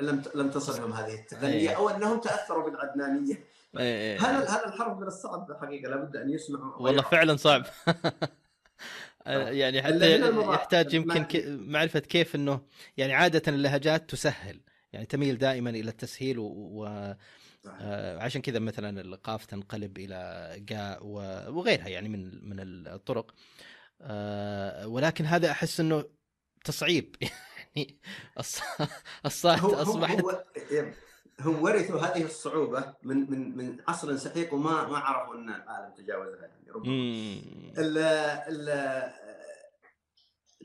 لم لم تصلهم هذه التغنية أو أنهم تأثروا بالعدنانية. هذا هذا الحرف من الصعب؟ حقيقة لابد أن يسمع والله فعلا صعب. آه، يعني حتى يحتاج يمكن معرفة كيف إنه يعني عادة اللهجات تسهل. يعني تميل دائما إلى التسهيل و, آه، عشان كذا مثلا القاف تنقلب إلى قاء وغيرها يعني من من الطرق. آه، ولكن هذا أحس إنه تصعيب. يعني الصاد أصبحت هو, هم ورثوا هذه الصعوبة من من من عصر سحيق وما ما عرفوا إن العالم تجاوزها يعني ربما. ال ال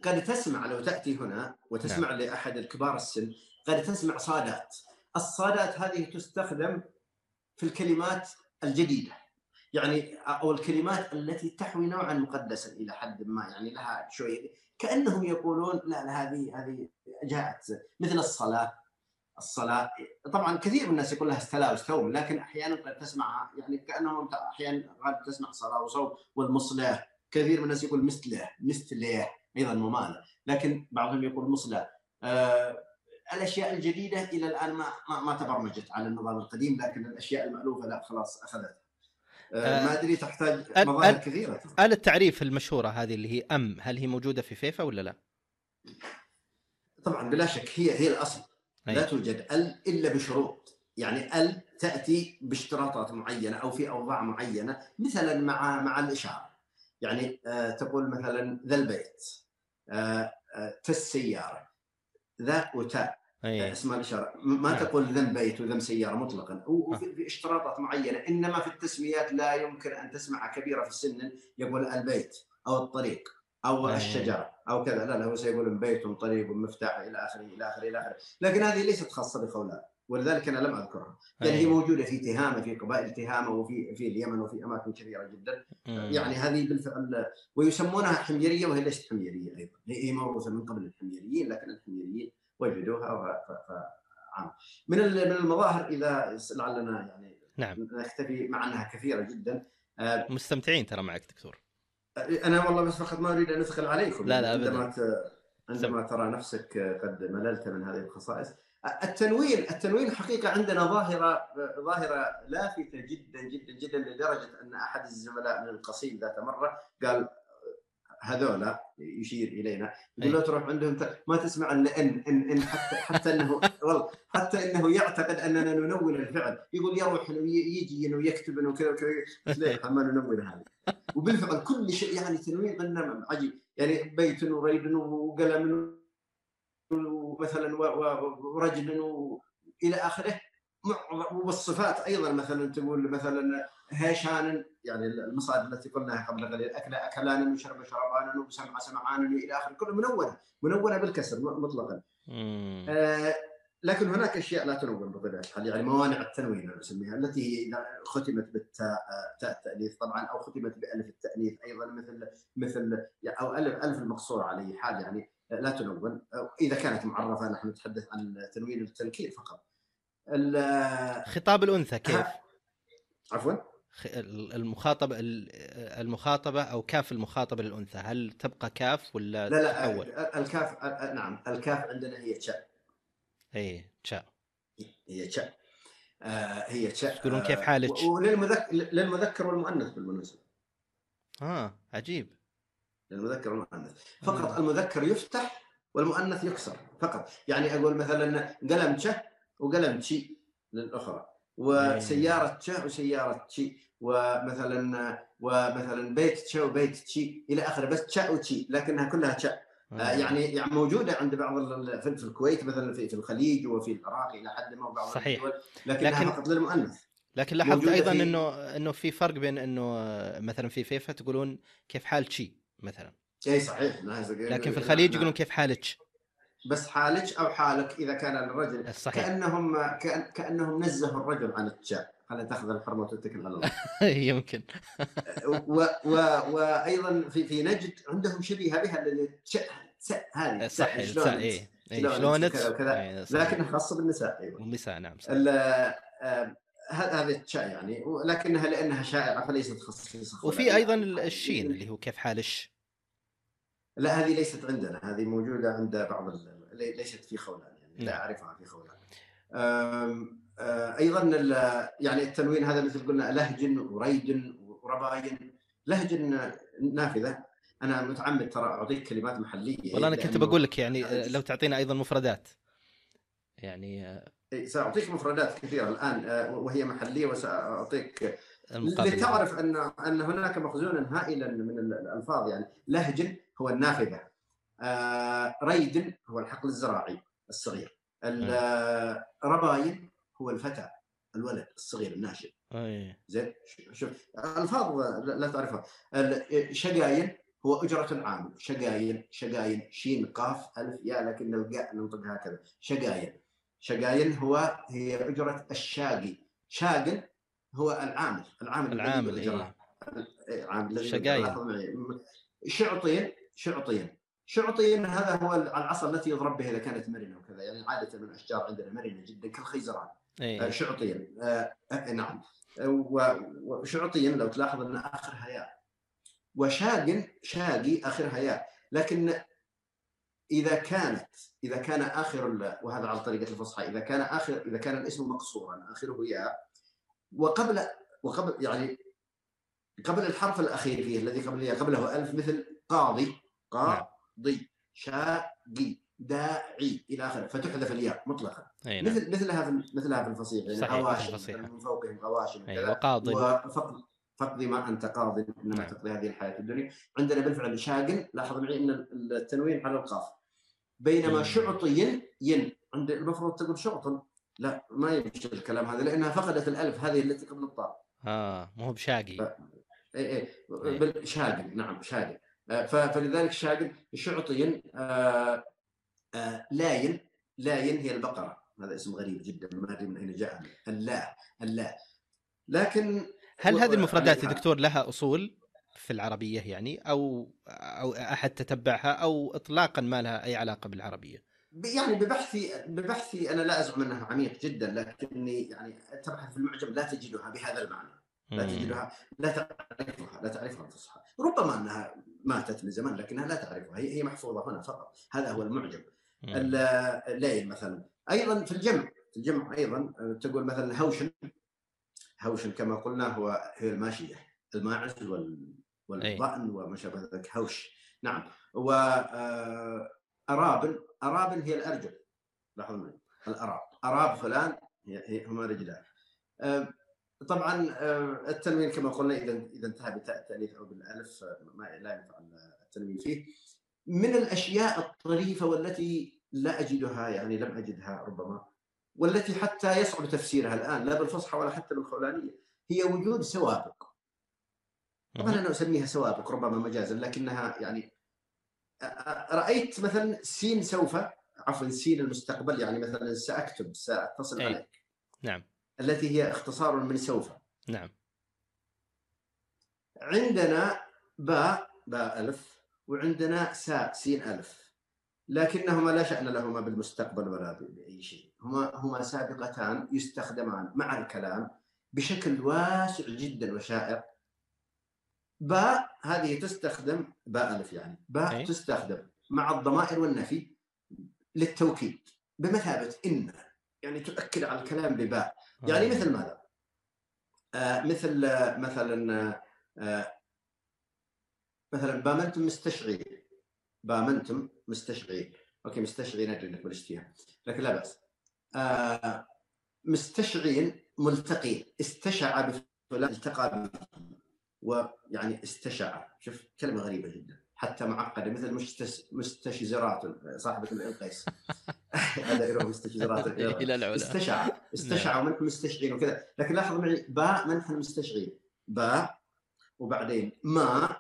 قد تسمع لو تأتي هنا وتسمع نعم. لأحد الكبار السن قد تسمع صادات. الصادات هذه تستخدم في الكلمات الجديدة. يعني أو الكلمات التي تحوي نوعا مقدسا إلى حد ما يعني لها شوية كأنهم يقولون لا لا هذه هذه جاءت مثل الصلاة. الصلاة طبعا كثير من الناس يقول لها استلا واستوم لكن أحيانا قد تسمعها يعني كأنهم أحيانا قد تسمع صلاة وصوم والمصلح. كثير من الناس يقول مثله مثله أيضا ممانه لكن بعضهم يقول مصلى آه الأشياء الجديدة إلى الآن ما ما تبرمجت على النظام القديم لكن الأشياء المألوفة لا خلاص أخذتها. آه ما أدري تحتاج مظاهر كثيره آلة التعريف المشهورة هذه اللي هي أم هل هي موجودة في فيفا ولا لا؟ طبعا بلا شك هي هي الأصل. لا توجد أل إلا بشروط. يعني أل تأتي باشتراطات معينة أو في أوضاع معينة مثلا مع مع الاشاره يعني آه تقول مثلا ذا البيت آه آه تالسياره ذا وتاء أيه. اسمها الإشارة. ما نعم. تقول ذم بيت وذم سياره مطلقا. وفي اشتراطات معينة. إنما في التسميات لا يمكن أن تسمع كبيرة في السن يقول البيت أو الطريق أو أيه. الشجرة أو كذا. لا لا هو سيقول بيت طريق مفتاح إلى آخره إلى آخره إلى آخره. لكن هذه ليست خاصة بخولان. ولذلك أنا لم أذكرها. لأن هي موجودة في تهامة في قبائل تهامة وفي في اليمن وفي أماكن كثيرة جدا. يعني هذه بالفعل ويسمونها حميرية وهي ليست حميرية أيضا. هي موروثه من قبل الحميريين لكن الحميريين وجدوها عام. من من المظاهر إذا لعلنا يعني نعم. نختفي مع أنها كثيرة جدا. آه، مستمتعين ترى معك دكتور. أنا والله بس فقط ما أريد أن ادخل عليكم. لا لا عندما عندما ترى نفسك قد مللت من هذه الخصائص التنوين التنوين حقيقة عندنا ظاهرة ظاهرة لافتة جدا جدا جدا لدرجة أن أحد الزملاء من القصيم ذات مرة قال هذولا يشير إلينا. يقول له تروح عندهم ما تسمع الا إن إن إن حتى حتى إنه والله حتى إنه يعتقد أننا ننون الفعل. يقول يروح يجي إنه يكتب إنه كذا وكذا. ليه ما ننون هذه. وبالفعل كل شيء يعني تنوين عندنا عجيب. يعني بيت وريد وقلم ومثلا ورجل والى آخره. والصفات أيضا مثلا تقول مثلا هيشان يعني المصادر التي قلناها قبل قليل أكل أكلان وشرب شربان وسمع سمعان إلى آخره. كله منونة منونة بالكسر مطلقا. آه لكن هناك أشياء لا تنون بطبيعة الحال يعني موانع التنوين أنا أسميها التي هي إذا ختمت بالتاء تاء التانيث طبعا أو ختمت بألف التانيث أيضا مثل مثل أو ألف ألف المقصوره على حال يعني لا تنون إذا كانت معرفة نحن نتحدث عن تنوين التنكير فقط. خطاب الأنثى كيف؟ عفوا؟ المخاطبه المخاطبة أو كاف المخاطبة للأنثى هل تبقى كاف ولا لا لا تحول؟ الكاف نعم الكاف عندنا هي تشاء اي تشاء هي تشاء آه هي تشاء تقولون كيف حالك؟ وللمذكر للمذكر والمؤنث بالمناسبة آه عجيب للمذكر والمؤنث فقط آه. المذكر يفتح والمؤنث يكسر فقط يعني أقول مثلا قلم شه وقلم تشي للأخرى وسيارة شه وسيارة تشي ومثلا ومثلا بيت تشا وبيت تشي إلى آخره بس تشا وتشي لكنها كلها تشا آه. يعني يعني موجودة عند بعض في الكويت مثلا في الخليج وفي العراق إلى حد ما بعض صحيح الدول لكنها لكن فقط للمؤنث لكن لاحظت أيضا. إنه إنه في فرق بين إنه مثلا في فيفا تقولون كيف حال تشي مثلا. اي صحيح لكن في الخليج يقولون كيف حالك؟ بس حالك أو حالك إذا كان الرجل. صحيح. كانهم كأن كأنهم نزهوا الرجل عن التشاء خلينا تاخذ الحرمة وتتكل على الله. يمكن. و و وأيضا في في نجد عندهم شبيهة بها اللي هذه. صح شلون اي شلون كذا وكذا إيه، لكنها خاصة بالنساء أيضا النساء نعم صح هذه التشاء يعني لكنها لأنها شائعة فليست خصيصة وفي أيضا الشين اللي هو كيف حالش. لا هذه ليست عندنا هذه موجودة عند بعض ليست في خولان يعني لا نعم. أعرفها في خولان. أيضا يعني التنوين هذا مثل قلنا لهج وريد ورباين لهج نافذة. أنا متعمد ترى أعطيك كلمات محلية. والله أنا كنت بقول لك يعني لو تعطينا أيضا مفردات. يعني سأعطيك مفردات كثيرة الآن وهي محلية وسأعطيك. لتعرف أن أن هناك مخزونا هائلا من الألفاظ يعني لهج هو النافذة آه ريد هو الحقل الزراعي الصغير رباين هو الفتى الولد الصغير الناشئ. زين شوف ألفاظ لا تعرفها. شقاين هو أجرة العامل شقاين شقاين شين قاف ألف يا لكن القاء ننطق هكذا شقاين شقاين هو هي اجره الشاقي. شاقل هو العامل العامل العامل إيه. عامل شقاين شعطين شعطين. شعطين هذا هو العصا التي يضرب بها إذا كانت مرنة وكذا. يعني عادة من الأشجار عندنا مرنة جدا كالخيزران. أيه. شعطين. آه نعم. وشعطين لو تلاحظ أن اخرها ياء وشاق شاقي اخرها ياء لكن إذا كانت إذا كان آخر وهذا على طريقة الفصحى إذا كان آخر إذا كان الاسم مقصورا آخره ياء وقبل وقبل يعني قبل الحرف الأخير فيه الذي قبل قبله ألف مثل قاضي قاضي شاقي داعي إلى آخره فتحذف الياء مطلقا. نعم. مثل مثلها في مثلها في الفصيح يعني غواشم من فوقهم غواشم أيوة وقاضي. وفقد فقضي ما أنت قاض إنما نعم. تقضي هذه الحياة الدنيا. عندنا بالفعل شاق لاحظ معي إن التنوين على القاف. بينما شعطي ين عند المفروض تقول شعط. لا ما يمشي الكلام هذا لأنها فقدت الألف هذه التي قبل الطاء. آه مو بشاقي. ف... اي اي شاقي نعم شاقي. آه، فلذلك شاقي شعطي آه آه لاين لاين هي البقرة. هذا اسم غريب جدا ما أدري من أين جاء. اللا اللا. لكن هل هذه المفردات يا دكتور لها أصول؟ في العربية يعني أو أو أحد تتبعها أو اطلاقا ما لها أي علاقة بالعربية؟ يعني ببحثي ببحثي أنا لا أزعم أنها عميق جدا لكني يعني تبحث في المعجم لا تجدها بهذا المعنى. لا تجدها لا تعرفها لا تعرفها الفصحى. ربما أنها ماتت من زمان لكنها لا تعرفها. هي هي محفوظة هنا فقط. هذا هو المعجم. الليل مثلا. أيضا في الجمع في الجمع أيضا تقول مثلا هوشن. هوشن كما قلنا هو هي الماشية الماعز وال والضأن وما شابه ذلك هوش. نعم. و آه، أرابن هي الأرجل. لاحظوا معي. الأراب. أراب فلان هي هما رجلان. آه، طبعا آه، التنوين كما قلنا إذا إذا انتهى بتاء التانيث أو بالألف ما لا ينفع التنوين فيه. من الأشياء الطريفة والتي لا أجدها يعني لم أجدها ربما والتي حتى يصعب تفسيرها الآن لا بالفصحى ولا حتى بالخولانية هي وجود سوابق. طبعا أنا أسميها سوابق ربما مجازا لكنها يعني رأيت مثلا سين سوف عفوا سين المستقبل يعني مثلا سأكتب سأتصل عليك. نعم. التي هي اختصار من سوف. نعم. عندنا باء باء ألف وعندنا ساء سين ألف. لكنهما لا شأن لهما بالمستقبل ولا بأي شيء. هما هما سابقتان يستخدمان مع الكلام بشكل واسع جدا وشائع. باء هذه تستخدم باء ألف يعني باء أي. تستخدم مع الضمائر والنفي للتوكيد بمثابة إن يعني تؤكد على الكلام بباء يعني آه. مثل ماذا؟ آه مثل آه مثلا آه مثلا بامنتم مستشعرين بامنتم مستشعرين أوكي مستشعرين أدري إنك بلشتيها لكن لا بأس آه مستشعرين ملتقين استشعى بفلان التقى به ويعني استشعى شوف كلمة غريبة جدا. حتى معقدة مثل مستشزرات صاحبة القيس. هذا يروح مستشزرات إلى العلا. استشعى استشعى ومنح مستشعرين وكذا. لكن لاحظ معي باء منح المستشعرين باء وبعدين ما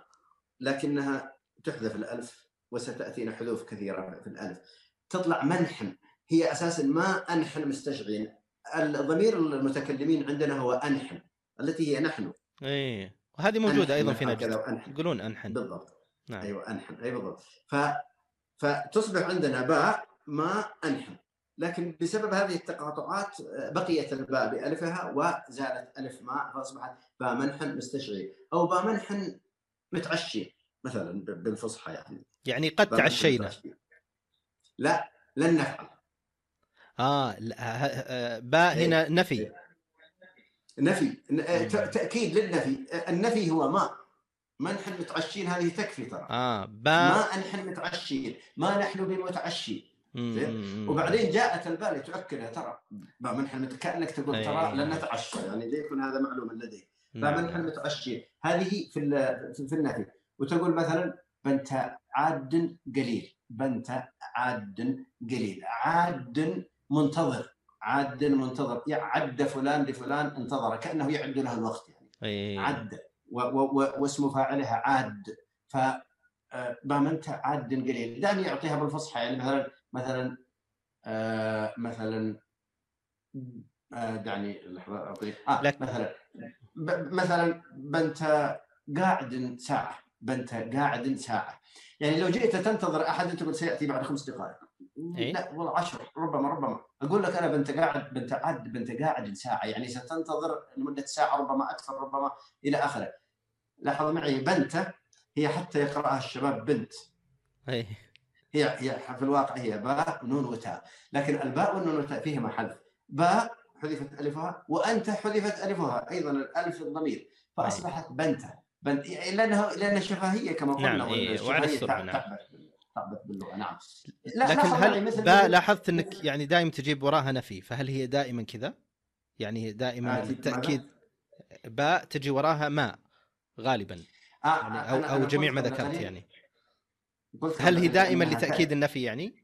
لكنها تحذف الألف وستأتينا حذوف كثيرة في الألف. تطلع منحن هي أساسا ما أنحن مستشعرين. الضمير المتكلمين عندنا هو أنحن. التي هي نحن. إيه. وهذه موجودة أيضا في نجد يقولون أنحن. بالضبط. نعم. أيوه أنحن. أي بالضبط. ف فتصبح عندنا باء ما أنحن. لكن بسبب هذه التقاطعات بقيت الباء بألفها وزالت ألف ماء فأصبحت باء منحن مستشعي أو باء منحن متعشي مثلا بالفصحى يعني. يعني قد تعشينا. لا لن نفعل. آه, آه، باء هنا إيه. نفي نفي. إيه. تأكيد للنفي. النفي هو ما. ما نحن متعشين هذه تكفي ترى. آه باء ما نحن متعشين. ما نحن بمتعشين. وبعدين جاءت الباء لتؤكدها ترى. ما نحن كأنك تقول ترى لن نتعشى. يعني ليكن هذا معلوما لديك. ما نحن متعشين. هذه في في النفي. وتقول مثلا بنت عاد قليل. بنت عاد قليل. عاد منتظر. عاد منتظر عد فلان لفلان انتظر كأنه يعد له الوقت يعني. عد. واسم فاعلها عاد. ف آه، عاد قليل. دعني يعطيها بالفصحى يعني مثلا مثلا آه مثلا آه دعني لحظة اعطيك آه مثلا مثلا بنت قاعد ساعة بنت قاعد ساعة. يعني لو جئت تنتظر أحد تقول سيأتي بعد خمس دقائق. إيه؟ لا والله عشر ربما ربما. أقول لك أنا بنت قاعد بنت عاد بنت قاعد ساعة يعني ستنتظر لمدة ساعة ربما أكثر ربما إلى آخره. لاحظ معي بنت هي حتى يقرأها الشباب بنت. أي. هي هي في الواقع هي باء نون وتاء لكن الباء والنون والتاء فيهما حذف. باء حذفت ألفها وأنت حذفت ألفها أيضا الألف الضمير. فأصبحت بنت بنت لأنها لأن الشفهية كما قلنا نعم إيه. وعلى السرعه نعم. تعبث باللغة نعم. لا لكن هل باء لاحظت إنك يعني دائما تجيب وراها نفي فهل هي دائما كذا؟ يعني دائما للتاكيد باء تجي وراها ما غالبا. آه يعني أو أو جميع ما ذكرت يعني. هل هي دائما لتأكيد النفي يعني؟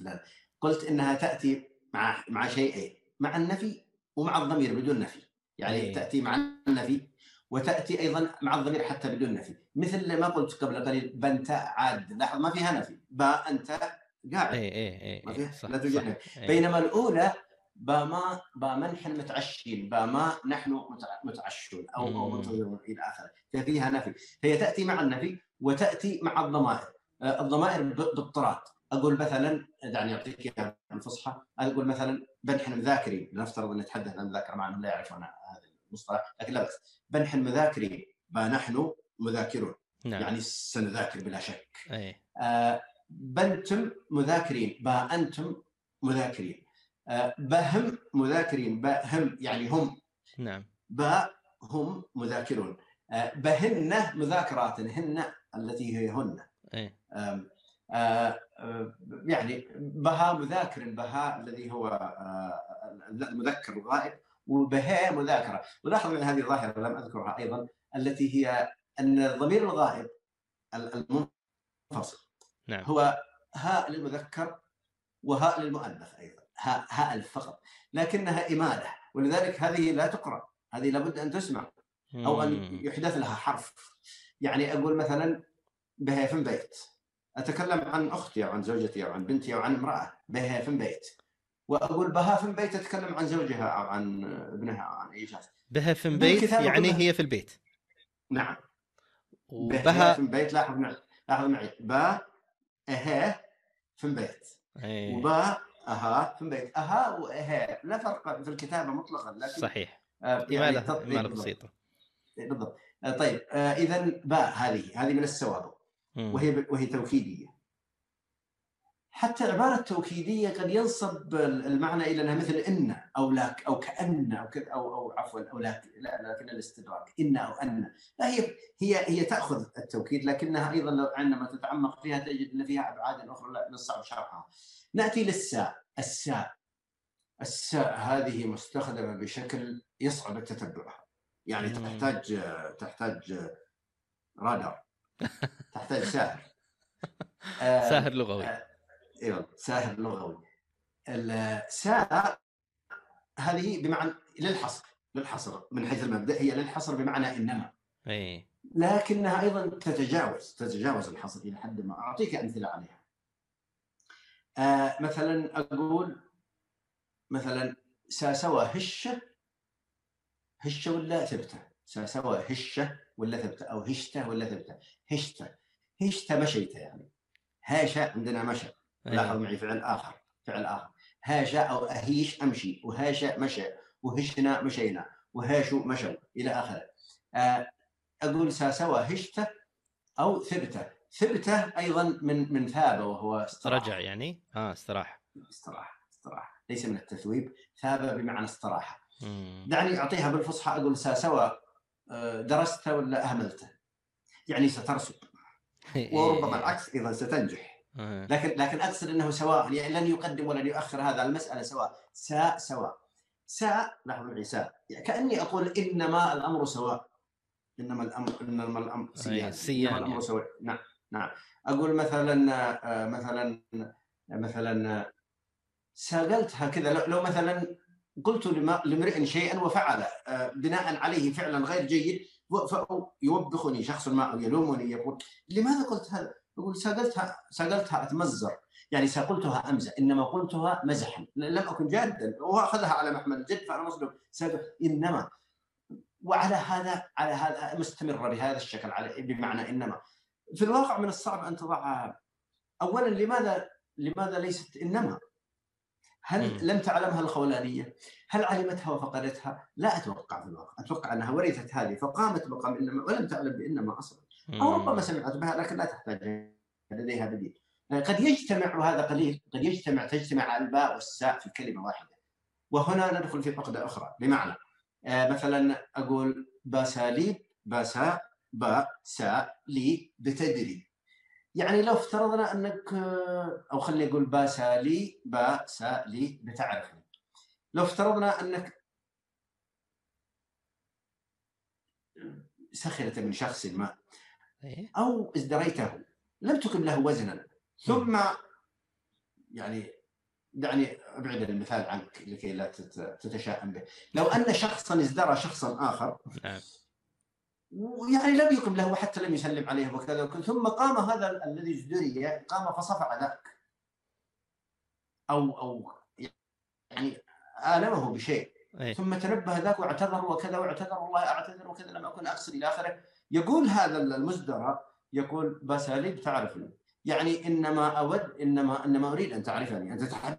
لا قلت إنها تأتي مع مع شيئين مع النفي ومع الضمير بدون نفي. يعني أيه. تأتي مع النفي وتأتي أيضا مع الضمير حتى بدون نفي. مثل ما قلت قبل قليل بنت عاد. لاحظ ما فيها نفي. با أنت قاعد. اي اي اي ما فيها؟ لا توجد بينما الأولى باما بامنح متعشين باما نحن متعشون. أو أو منتظرون إلى آخره. ففيها نفي. فهي تأتي مع النفي وتأتي مع الضمائر. آه، الضمائر باضطراد أقول مثلا دعني أعطيك إياها الفصحى أقول مثلا بنحن مذاكرين. نفترض أن نتحدث عن مذاكره مع أنهم لا يعرفون المصطلح لكن لا بس بنحن مذاكرين با نحن مذاكرون. نعم. يعني سنذاكر بلا شك. أي. آه بنتم مذاكرين با أنتم مذاكرين. آه، بهم مذاكرين بهم يعني هم. نعم. باء هم مذاكرون. آه، بهن مذاكرات هن التي هي هن. إيه؟ آه، يعني بها مذاكر بها الذي هو المذكر الغائب. وبها مذاكره ولاحظ أن هذه ظاهره لم أذكرها أيضا التي هي أن الضمير الغائب المنفصل نعم. هو هاء للمذكر وهاء للمؤنث أيضا هاء هاء فقط لكنها اماله ولذلك هذه لا تقرأ هذه لابد أن تسمع أو أن يحدث لها حرف. يعني أقول مثلا بها في بيت أتكلم عن أختي أو عن زوجتي أو عن بنتي أو عن امرأة بها في بيت. وأقول بها في البيت اتكلم عن زوجها أو عن ابنها أو عن أي شخص. بها في البيت يعني هي في البيت. نعم. وبها في البيت لاحظ معي لاحظ معي. با أها في البيت. أيه. وبا أها في البيت. أها وأها لا فرق في الكتابة مطلقا لكن صحيح. آه يعني إمالة بسيطة. بالضبط. آه طيب. آه اذا باء هذه هذه من السوابق. وهي وهي توكيدية. حتى العبارة التوكيدية قد ينصب المعنى إلى أنها مثل إن أو لاك أو كأن أو كذا أو أو عفوا أو لاك لا لكن الاستدراك إن أو أن. لا هي هي هي تأخذ التوكيد لكنها أيضا لو عندما تتعمق فيها تجد أن فيها أبعاد أخرى لا نصعب شرحها. نأتي للساء. الساء. الساء هذه مستخدمة بشكل يصعب التتبع. يعني تحتاج تحتاج رادار. تحتاج ساهر. ساهر لغوي. آه، أيوه ساهر لغوي الساء هذه بمعنى للحصر للحصر من حيث المبدأ هي للحصر بمعنى إنما. إي. لكنها أيضا تتجاوز تتجاوز الحصر إلى حد ما. أعطيك أمثلة عليها. آه مثلا أقول مثلا ساسوى هشه هشه ولا ثبته؟ ساسوى هشه ولا ثبته؟ أو هشته ولا ثبته؟ هشته. هشته مشيته يعني. هاشا عندنا مشى. لاحظ معي فعل آخر فعل آخر. هاشا أو أهيش أمشي وهاشا مشى وهشنا مشينا وهاشوا مشوا إلى آخره. آه، أقول ساسوى هشته أو ثبته. ثبته أيضا من من ثاب وهو استراحة. رجع يعني؟ آه استراحة. استراحة استراحة. ليس من التثويب. ثاب بمعنى استراحة. دعني أعطيها بالفصحى أقول ساسوى آه، درست ولا أهملته؟ يعني سترسب وربما العكس أيضا ستنجح. لكن لكن أقصد إنه سواء يعني لن يقدم ولن يؤخر هذا المسألة سواء ساء سواء. ساء لاحظوا معي ساء يعني كأني أقول إنما الأمر سواء. إنما الأمر إنما الأمر سيان سيان الأمر يعني. سواء. نعم نعم. أقول مثلا آه، مثلا مثلا ساقلتها كذا. لو مثلا قلت لامرئ شيئا وفعل آه، بناء عليه فعلا غير جيد يوبخني شخص ما أو يلومني يقول لماذا قلت هذا؟ يقول ساقلتها ساقلتها اتمزر يعني سقلتها امزح إنما قلتها مزحا. لم أكن جادا. واخذها على محمل الجد فأنا مصدر إنما. وعلى هذا على هذا مستمره بهذا الشكل على بمعنى إنما. في الواقع من الصعب أن تضعها اولا لماذا لماذا ليست إنما؟ هل لم تعلمها الخولانية؟ هل علمتها وفقدتها؟ لا أتوقع في الواقع، أتوقع أنها ورثت هذه فقامت مقام إنما ولم تعلم بإنما أصلا. أو ربما سمعت بها لكن لا تحتاج لديها بديل. قد يجتمع وهذا قليل، قد يجتمع تجتمع الباء والساء في كلمة واحدة. وهنا ندخل في فقده أخرى بمعنى آه مثلا أقول باساليب باسا با سا لي بتدري يعني لو افترضنا أنك أو خليني أقول باسا لي باسا لي بتعرفني لو افترضنا أنك سخرت من شخص ما إيه. أو ازدريته. لم تكن له وزنا. ثم يعني دعني أبعد المثال عنك لكي لا تتشائم به. لو أن شخصا ازدرى شخصا آخر. ويعني لم يقم له وحتى لم يسلم عليه وكذا ثم قام هذا الذي ازدري قام فصفع ذاك. أو أو يعني آلمه بشيء. أيه. ثم تنبه ذاك واعتذر وكذا واعتذر والله أعتذر وكذا لم أكن أقصد إلى آخره. يقول هذا المزدرى يقول بساليب تعرفني يعني إنما أود إنما إنما أريد أن تعرفني أن تتحدث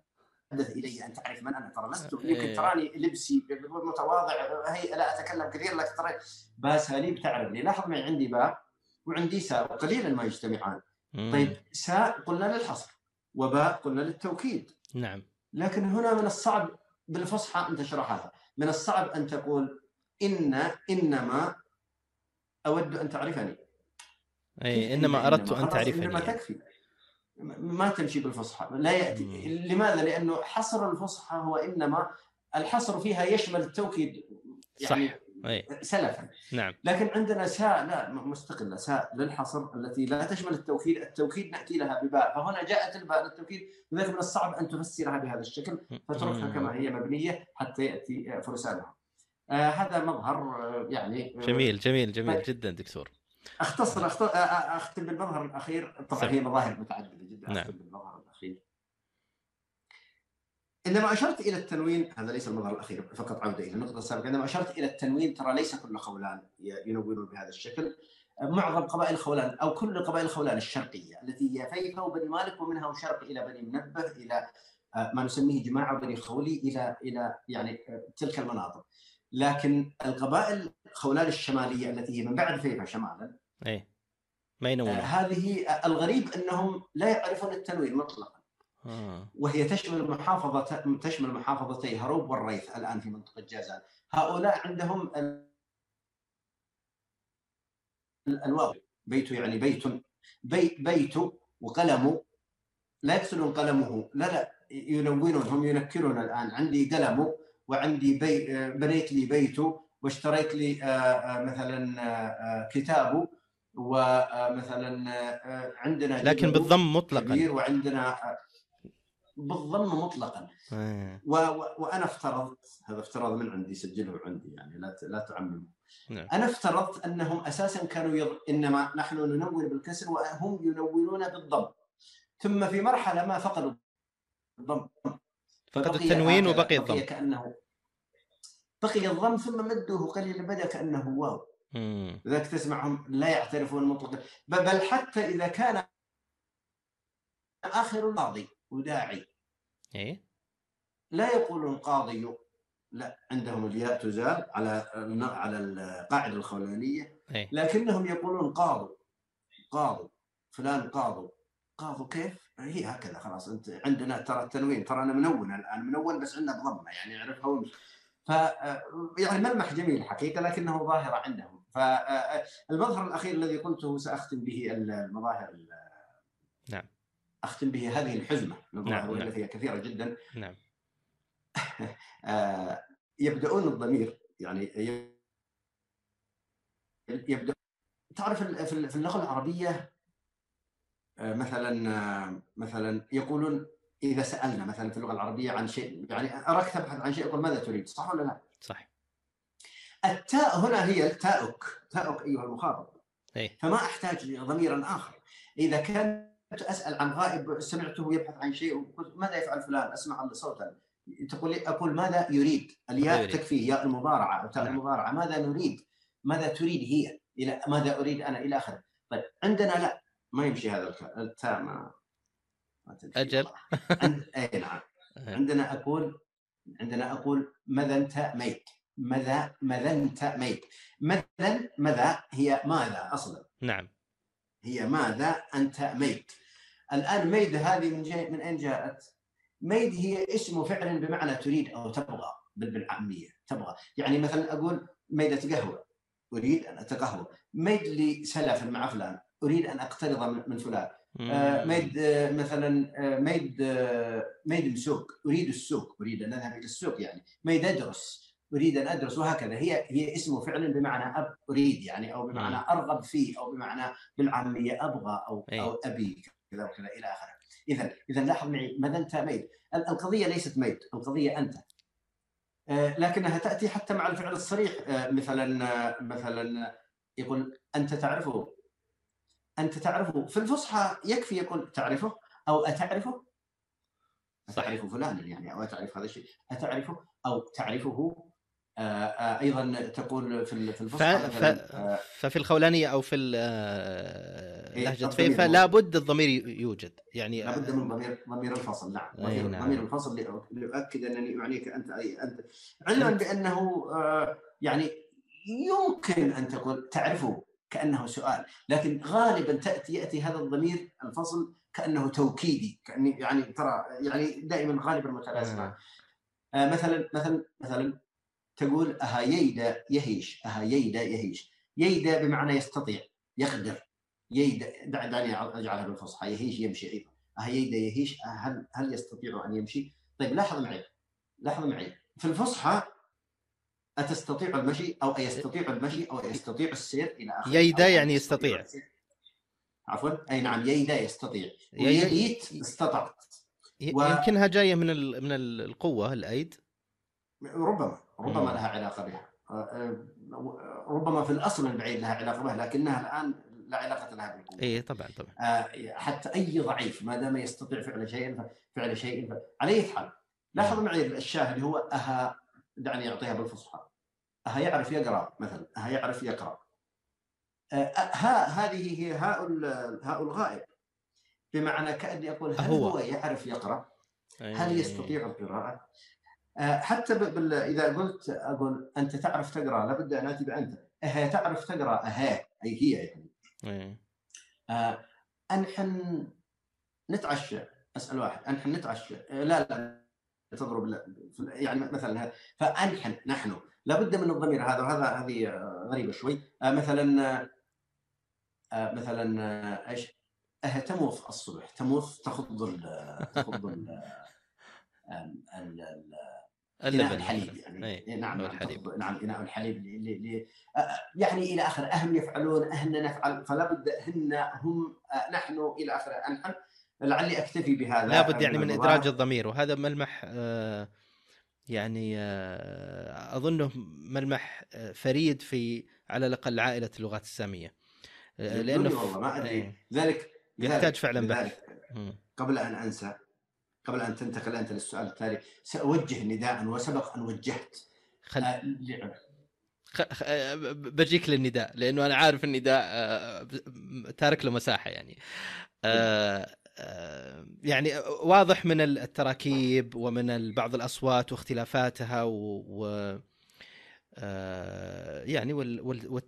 تتحدث إلي أن تعرف من أنا. ترى لست يمكن إيه. تراني لبسي متواضع هي لا أتكلم كثير لكن ترى. باساليب تعرفني لاحظ معي عندي باء وعندي ساء قليلا ما يجتمعان. طيب ساء قلنا للحصر وباء قلنا للتوكيد. نعم. لكن هنا من الصعب بالفصحى أن تشرحها من الصعب أن تقول إن إنما أود أن تعرفني. أي إنما أردت أن تعرفني. إنما تكفي. ما تمشي بالفصحى. لا يأتي. مم. لماذا؟ لأنه حصر الفصحى هو إنما الحصر فيها يشمل التوكيد يعني صح. أي. سلفا. نعم. لكن عندنا ساء لا مستقله ساء للحصر التي لا تشمل التوكيد. التوكيد نأتي لها بباء. فهنا جاءت الباء للتوكيد. لذلك من الصعب أن تفسرها بهذا الشكل فتركها كما هي مبنية حتى يأتي فرسانها. هذا مظهر آه يعني آه جميل جميل جميل طيب. جدا دكتور. أختصر آه، آه، أختم بالمظهر الأخير. طبعا هي مظاهر متعددة جدا نعم. اختم بالمظهر الأخير. عندما أشرت إلى التنوين هذا ليس المظهر الأخير فقط عودة إلى النقطة السابقة. عندما أشرت إلى التنوين ترى ليس كل خولان ينونون بهذا الشكل. معظم قبائل خولان أو كل قبائل خولان الشرقية التي هي فيفا وبني مالك ومنها شرق إلى بني منبه إلى آه، ما نسميه جماعة بني خولي إلى إلى يعني آه، تلك المناطق. لكن القبائل خولان الشمالية التي هي من بعد فيفا شمالا اي ما ينون آه هذه الغريب أنهم لا يعرفون التنوين مطلقا. آه. وهي تشمل محافظة تشمل محافظتي هروب والريث الآن في منطقة جازان. هؤلاء عندهم الواو بيت يعني بيت بيت, بيت وقلم. لا يقصدون قلمه لا لا يلونون هم ينكرون الآن. عندي قلم. وعندي بي بنيت لي بيت واشتريت لي آه، آه، مثلا آه، كتاب ومثلا عندنا لكن بالضم مطلقا. كبير وعندنا بالضم مطلقا. آه. و... و... وأنا افترضت هذا افتراض من عندي سجله عندي يعني لا ت... لا تعممه. نعم. أنا افترضت أنهم أساسا كانوا يض... إنما نحن ننون بالكسر وهم ينونون بالضم. ثم في مرحلة ما فقدوا الضم. فقدوا التنوين وبقي الضم. بقي كانه بقي الضم ثم مدوه قليلا بدا كأنه واو. لذلك تسمعهم لا يعترفون مطلقا. بل حتى إذا كان آخر الماضي وداعي. إيه؟ لا يقولون قاضي. لا عندهم الياء تزال على على القاعدة الخولانية. إيه؟ لكنهم يقولون قاضوا قاضوا فلان قاضوا قاضوا كيف؟ هي هكذا خلاص أنت عندنا ترى التنوين ترى أنا منون الآن منون بس عندنا بضمه يعني اعرفها ف يعني ملمح جميل الحقيقة لكنه ظاهرة عندهم. فالمظهر الأخير الذي قلته سأختم به المظاهر نعم. أختم به هذه الحزمة نعم والتي نعم. هي كثيرة جدا. نعم. آه، يبدأون الضمير يعني يبدأ تعرف في اللغة العربية آه، مثلا آه، مثلا يقولون إذا سألنا مثلا في اللغة العربية عن شيء يعني أراك تبحث عن شيء يقول ماذا تريد صح ولا لا؟ صح التاء هنا هي التاؤك تاؤك أيها المخاطب. أي. فما أحتاج ضميرا آخر. إذا كان أسأل عن غائب سمعته يبحث عن شيء ماذا يفعل فلان؟ أسمع صوتا. تقول لي أقول ماذا يريد؟ الياء تكفي ياء المضارعة أو تاء نعم. المضارعة. ماذا نريد؟ ماذا تريد هي؟ إلى ماذا أريد أنا؟ إلى آخره. طيب عندنا لا. ما يمشي هذا التاء ما, ما أجل. عند... اي نعم. عندنا أقول عندنا أقول ماذا أنت ميت. ماذا ماذا أنت ميد. ماذا ماذا هي ماذا أصلا؟ نعم. هي ماذا أنت ميد. الآن ميد هذه من جاي من أين جاءت؟ ميد هي اسم فعل بمعنى تريد أو تبغى بالعامية. تبغى. يعني مثلا أقول ميدة قهوة. أريد أن أتقهوى. ميد لي سلف مع فلان. أريد أن أقترض من فلان. آه ميد آه مثلا آه ميد ميد السوق. أريد السوق. أريد أن أذهب إلى السوق يعني. ميد أدرس. أريد أن أدرس. وهكذا. هي هي اسم فعل بمعنى اب أريد يعني. أو بمعنى أرغب فيه. أو بمعنى بالعامية أبغى أو أي. أو أبي. كذا وكذا إلى آخره. اذا اذا لاحظ معي. ماذا أنت ميد القضية ليست ميد القضية أنت. لكنها تأتي حتى مع الفعل الصريح. مثلا مثلا يقول أنت تعرفه. أنت تعرفه. في الفصحى يكفي يقول تعرفه أو أتعرفه؟ أتعرف فلانا يعني أو أتعرف هذا الشيء. أتعرفه أو تعرفه آه، آه، أيضا تقول في الفصحى ف... آه، ففي الخولانيه أو في لهجة فيفا لابد الضمير يوجد. يعني لابد من ضمير ضمير الفصل نعم. ضمير, نعم. ضمير الفصل ليؤكد أنني اعنيك أنت أي أنت. علما بأنه يعني يمكن أن تقول تعرفه. كأنه سؤال. لكن غالبا تاتي يأتي هذا الضمير الفصل كأنه توكيدي. كاني يعني ترى يعني دائما غالبا متلازمه مثلا مثلا مثلا تقول أها ييدا يهيش. أها ييدا يهيش. ييدا بمعنى يستطيع. يقدر. ييدا دعني أجعلها بالفصحى. يهيش يمشي أيضا. أها ييدا يهيش. هل هل يستطيع أن يمشي؟ طيب لاحظ معي. لاحظ معي. في الفصحى أتستطيع المشي أو أيستطيع المشي أو يستطيع السير؟ إلى آخره ييدا يعني يستطيع. عفوا. أي نعم ييدا يستطيع. ويديت استطعت. و- يمكنها جاية من ال... من ال- القوة الأيد؟ ربما. ربما. لها علاقة بها. آه، آه، ربما في الأصل من بعيد لها علاقة بها لكنها الآن لا علاقة لها بالقوة. اي طبعا طبعا. آه، حتى أي ضعيف ما دام يستطيع فعل شيء فعل شيء ف- على أي حال. لاحظ معي الشاهد هو أها دعني أعطيها بالفصحى. أها يعرف يقرأ مثلا أها يعرف يقرأ. آه، ها هذه هي هاء هاء الغائب. بمعنى كأني أقول هل أهو. هو يعرف يقرأ؟ إيه. هل يستطيع القراءة؟ آه، حتى بال... إذا قلت أقول أنت تعرف تقرأ لابد أن اتي بانت أها تعرف تقرأ أها أي هي يعني. أنحن نتعشى. أسأل واحد. أنحن نتعشى. لا لا. تضرب لا. يعني مثلا فأنحن نحن. لابد من الضمير هذا وهذا هذه آه، غريبة شوي. آه، مثلا آه، مثلا إيش؟ تموث الصبح. تموث تخض تخض ال ال- ال- إناء اللبن الحليب يعني. إيه. إيه، نعم نعم الحليب. نعم إناء الحليب ل- ل- ل- آه، يعني إلى آخره. أهم يفعلون أهن نفعل. فلا بد هن هم نحن إلى آخره أنحن. لعلي أكتفي بهذا لابد يعني من. إدراج الضمير وهذا ملمح آه، يعني آه، أظنه ملمح آه، فريد في على الأقل عائلة اللغات السامية لأنه والله ما أدري إيه. ذلك يحتاج فعلاً بحث. قبل أن أنسى قبل أن تنتقل أنت للسؤال التالي سأوجه نداء وسبق أن وجهت خل... آه، خ... خ... بجيك للنداء لأنه أنا عارف النداء آه، تارك له مساحة يعني آه، آه، يعني واضح من التراكيب ومن بعض الأصوات واختلافاتها و, و... آه، يعني وال... وال...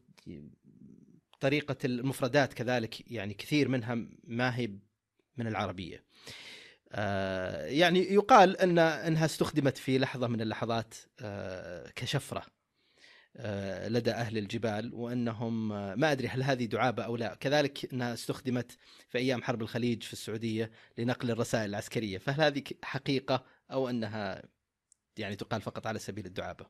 طريقة المفردات كذلك يعني كثير منها ما هي من العربية. آه، يعني يقال ان إنها استخدمت في لحظة من اللحظات آه، آه، لدى أهل الجبال وأنهم آه، ما أدري هل هذه دعابة أو لا، كذلك إنها استخدمت في أيام حرب الخليج في السعودية لنقل الرسائل العسكرية، فهل هذه حقيقة أو أنها يعني تقال فقط على سبيل الدعابة؟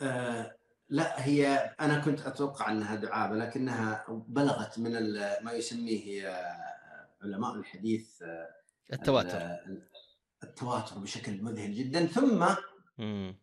آه، لا هي أنا كنت أتوقع أنها دعابة لكنها بلغت من ما يسميه آه، علماء الحديث آه، التواتر. ال- التواتر بشكل مذهل جدا ثم.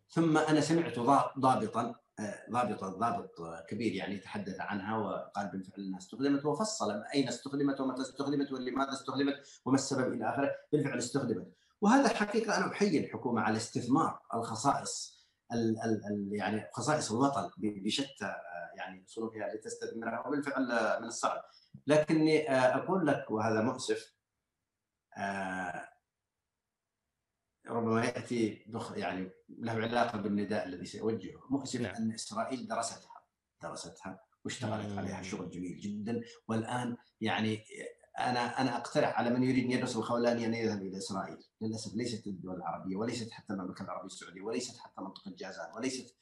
ثم أنا سمعت ضا- ضابطا آه، ضابط آه، كبير يعني تحدث عنها وقال بالفعل انها استخدمت وفصل أين استخدمت ومتى استخدمت ولماذا استخدمت وما السبب إلى آخره. بالفعل استخدمت. وهذا حقيقه أنا احيي الحكومة على استثمار الخصائص ال ال ال يعني خصائص الوطن بشتى آه، يعني صنوفها لتستثمرها وبالفعل آه، من الصعب. لكني أقول لك وهذا مؤسف ربما يأتي يعني له علاقة بالنداء الذي سيوجهه مؤسف نعم. أن إسرائيل درستها درستها واشتغلت. عليها شغل جميل جدا والآن يعني أنا أنا أقترح على من يريد أن يدرس الخولاني أن يذهب إلى إسرائيل للأسف ليست الدول العربية وليست حتى المملكة العربية السعودية وليست حتى منطقة جازان وليست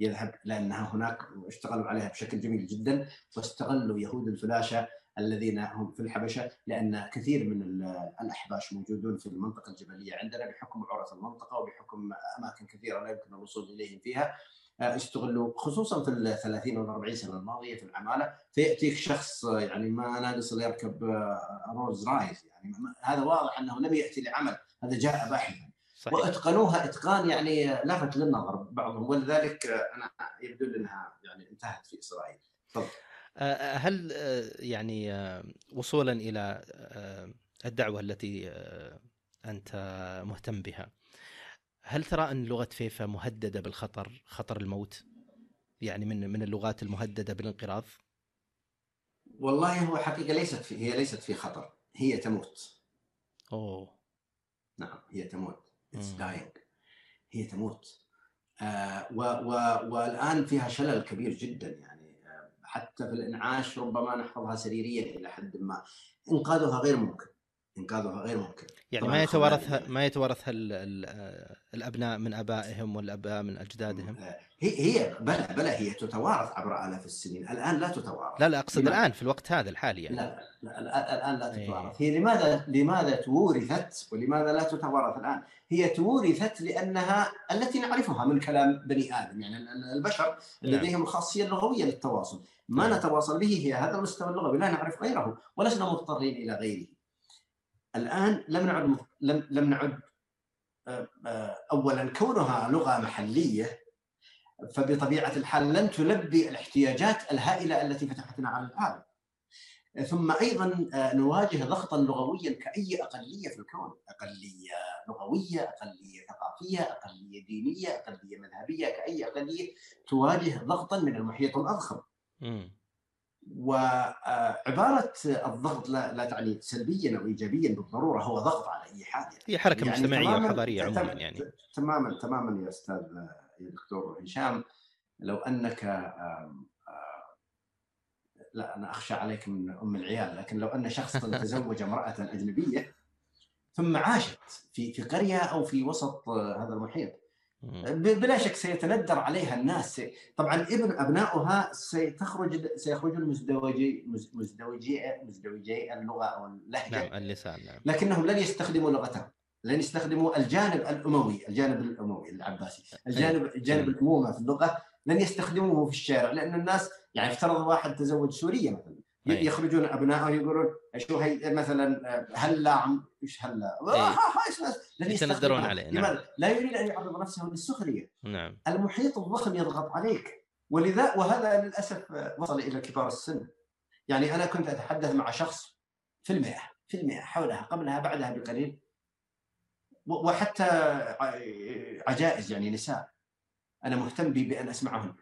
يذهب لأنها هناك اشتغلوا عليها بشكل جميل جدا واستغلوا يهود الفلاشة الذين هم في الحبشة لأن كثير من ال- الأحباش موجودون في المنطقة الجبلية عندنا بحكم عرف المنطقة وبحكم أماكن كثيرة لا يمكن الوصول إليهم فيها. آه، استغلوا خصوصا في ال 30 وال 40 سنة الماضية في العمالة فيأتيك شخص آه، يعني ما ناقص يركب آه، Rolls Royce يعني هذا واضح أنه لم يأتي لعمل هذا جاء باحثا صحيح. واتقنوها اتقان يعني لافت للنظر بعضهم ولذلك آه، أنا يبدو لي إنها يعني انتهت في إسرائيل. آه، هل آه، يعني آه، وصولا إلى آه، الدعوة التي آه، أنت مهتم بها هل ترى أن لغة فيفا مهددة بالخطر خطر الموت؟ يعني من من اللغات المهددة بالانقراض؟ والله هو حقيقة ليست في هي ليست في خطر هي تموت. أوه. نعم هي تموت. It's. dying هي تموت. آه و و والآن فيها شلل كبير جدا يعني. آه حتى في الإنعاش ربما نحفظها سريريا إلى حد ما. إنقاذها غير ممكن. انقاذها غير ممكن يعني ما يتوارثها ما يتوارثها الأبناء من آبائهم والأباء من أجدادهم. هي هي بلى بلى هي تتوارث عبر آلاف السنين. الآن لا تتوارث. لا لا أقصد لماذا؟ الآن في الوقت هذا الحالي يعني. لا لا, لا الآن لا إيه. تتوارث. هي لماذا لماذا تورثت ولماذا لا تتوارث الآن؟ هي تورثت لانها التي نعرفها من كلام بني آدم. يعني البشر نعم. لديهم الخاصيه اللغويه للتواصل. ما نعم. نتواصل به هي؟ هذا المستوى اللغوي. لا نعرف غيره ولسنا مضطرين إلى غيره. الآن لم نعد لم لم نعد آه، آه، اولا كونها لغة محلية فبطبيعة الحال لن تلبي الاحتياجات الهائلة التي فتحتنا على العالم. ثم أيضا آه، نواجه ضغطا لغويا كأي أقلية في الكون، أقلية لغوية، أقلية ثقافية، أقلية دينية، أقلية مذهبية، كأي أقلية تواجه ضغطا من المحيط الأضخم. وعبارة الضغط لا, لا تعني سلبيا أو ايجابيا بالضرورة هو ضغط على أي حال يعني. هي حركة يعني مجتمعية وحضارية عموما يعني تماما تماما يا أستاذ يا دكتور هشام لو أنك لا أنا أخشى عليك من أم العيال لكن لو أن شخص تزوج امرأة أجنبية ثم عاشت في في قرية أو في وسط هذا المحيط بلا شك سيتندر عليها الناس. طبعا ابن ابنائها سيتخرج سيخرجون مزدوجي مزدوجي مزدوجي اللغة أو اللهجة. نعم اللسان نعم. لكنهم لن يستخدموا لغتهم. لن يستخدموا الجانب الأموي الجانب الأموي العباسي. الجانب الجانب الامومه في اللغة لن يستخدموه في الشارع لأن الناس يعني افترض واحد تزوج سورية مثلا. يخرجون ابنائه يقولون شو هي مثلا هلا عم إيش هلا؟ لن يتندرون عليه نعم. لا يريد أن يعرض نفسه للسخرية. نعم. المحيط الضخم يضغط عليك. ولذا وهذا للأسف وصل إلى كبار السن. يعني أنا كنت أتحدث مع شخص في المئة في المئة حولها قبلها بعدها بقليل. وحتى عجائز يعني نساء. أنا مهتم بأن اسمعهن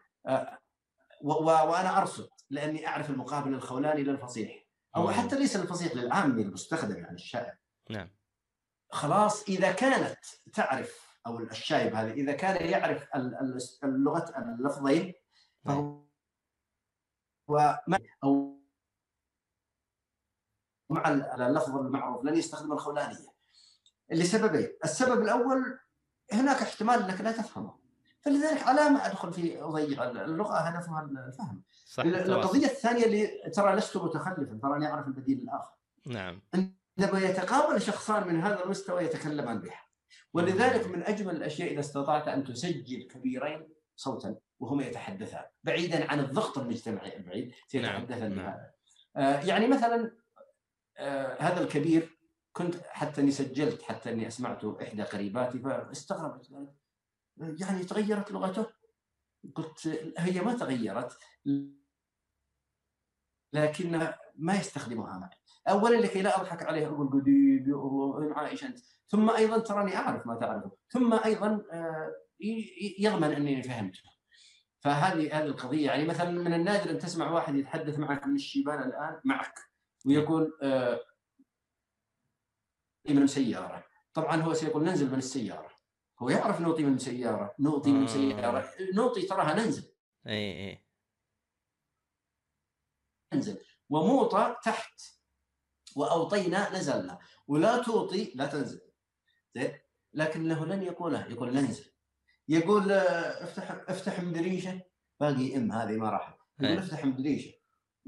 وأنا أرصد. لأني أعرف المقابل الخولاني للفصيح أو حتى ليس الفصيح للعامي المستخدم يعني الشائع. نعم. خلاص إذا كانت تعرف أو الشايب هذا إذا كان يعرف اللغة اللفظين فهو أو مع اللفظ المعروف لن يستخدم الخولانية. لسببين. السبب الأول هناك احتمال انك لا تفهمه. فلذلك على ما أدخل في اضيع اللغة هدفها الفهم. صح القضية الثانية اللي ترى لست متخلفا تراني أعرف البديل الآخر. نعم. عندما يتقابل شخصان من هذا المستوى يتكلمان بها ولذلك من أجمل الأشياء إذا استطعت أن تسجل كبيرين صوتا وهما يتحدثان بعيدا عن الضغط المجتمعي البعيد سيتحدثان نعم. بهذا. آه يعني مثلا آه هذا الكبير كنت حتى أني سجلت حتى أني اسمعته إحدى قريباتي فاستغربت يعني تغيرت لغته؟ قلت هي ما تغيرت لكنها ما يستخدمها معي. اولا لكي لا أضحك عليه أقول قديم يا الله عايش أنت. ثم أيضا تراني أعرف ما تعرفه. ثم أيضا آه، يضمن أني فهمته. فهذه هذه القضية. يعني مثلا من النادر أن تسمع واحد يتحدث معك من الشيبان الآن معك ويقول آه من سيارة. طبعا هو سيقول ننزل من السيارة. هو يعرف نوطي من سيارة نوطي من سيارة. نوطي تراها ننزل. إي إي. ننزل. وموطى تحت. وأوطينا نزلنا. ولا توطي لا تنزل. زين؟ لكنه لن يقولها يقول ننزل. يقول آه، افتح افتح مدريشة. باقي إم هذه ما راحت. يقول افتح مدريشة.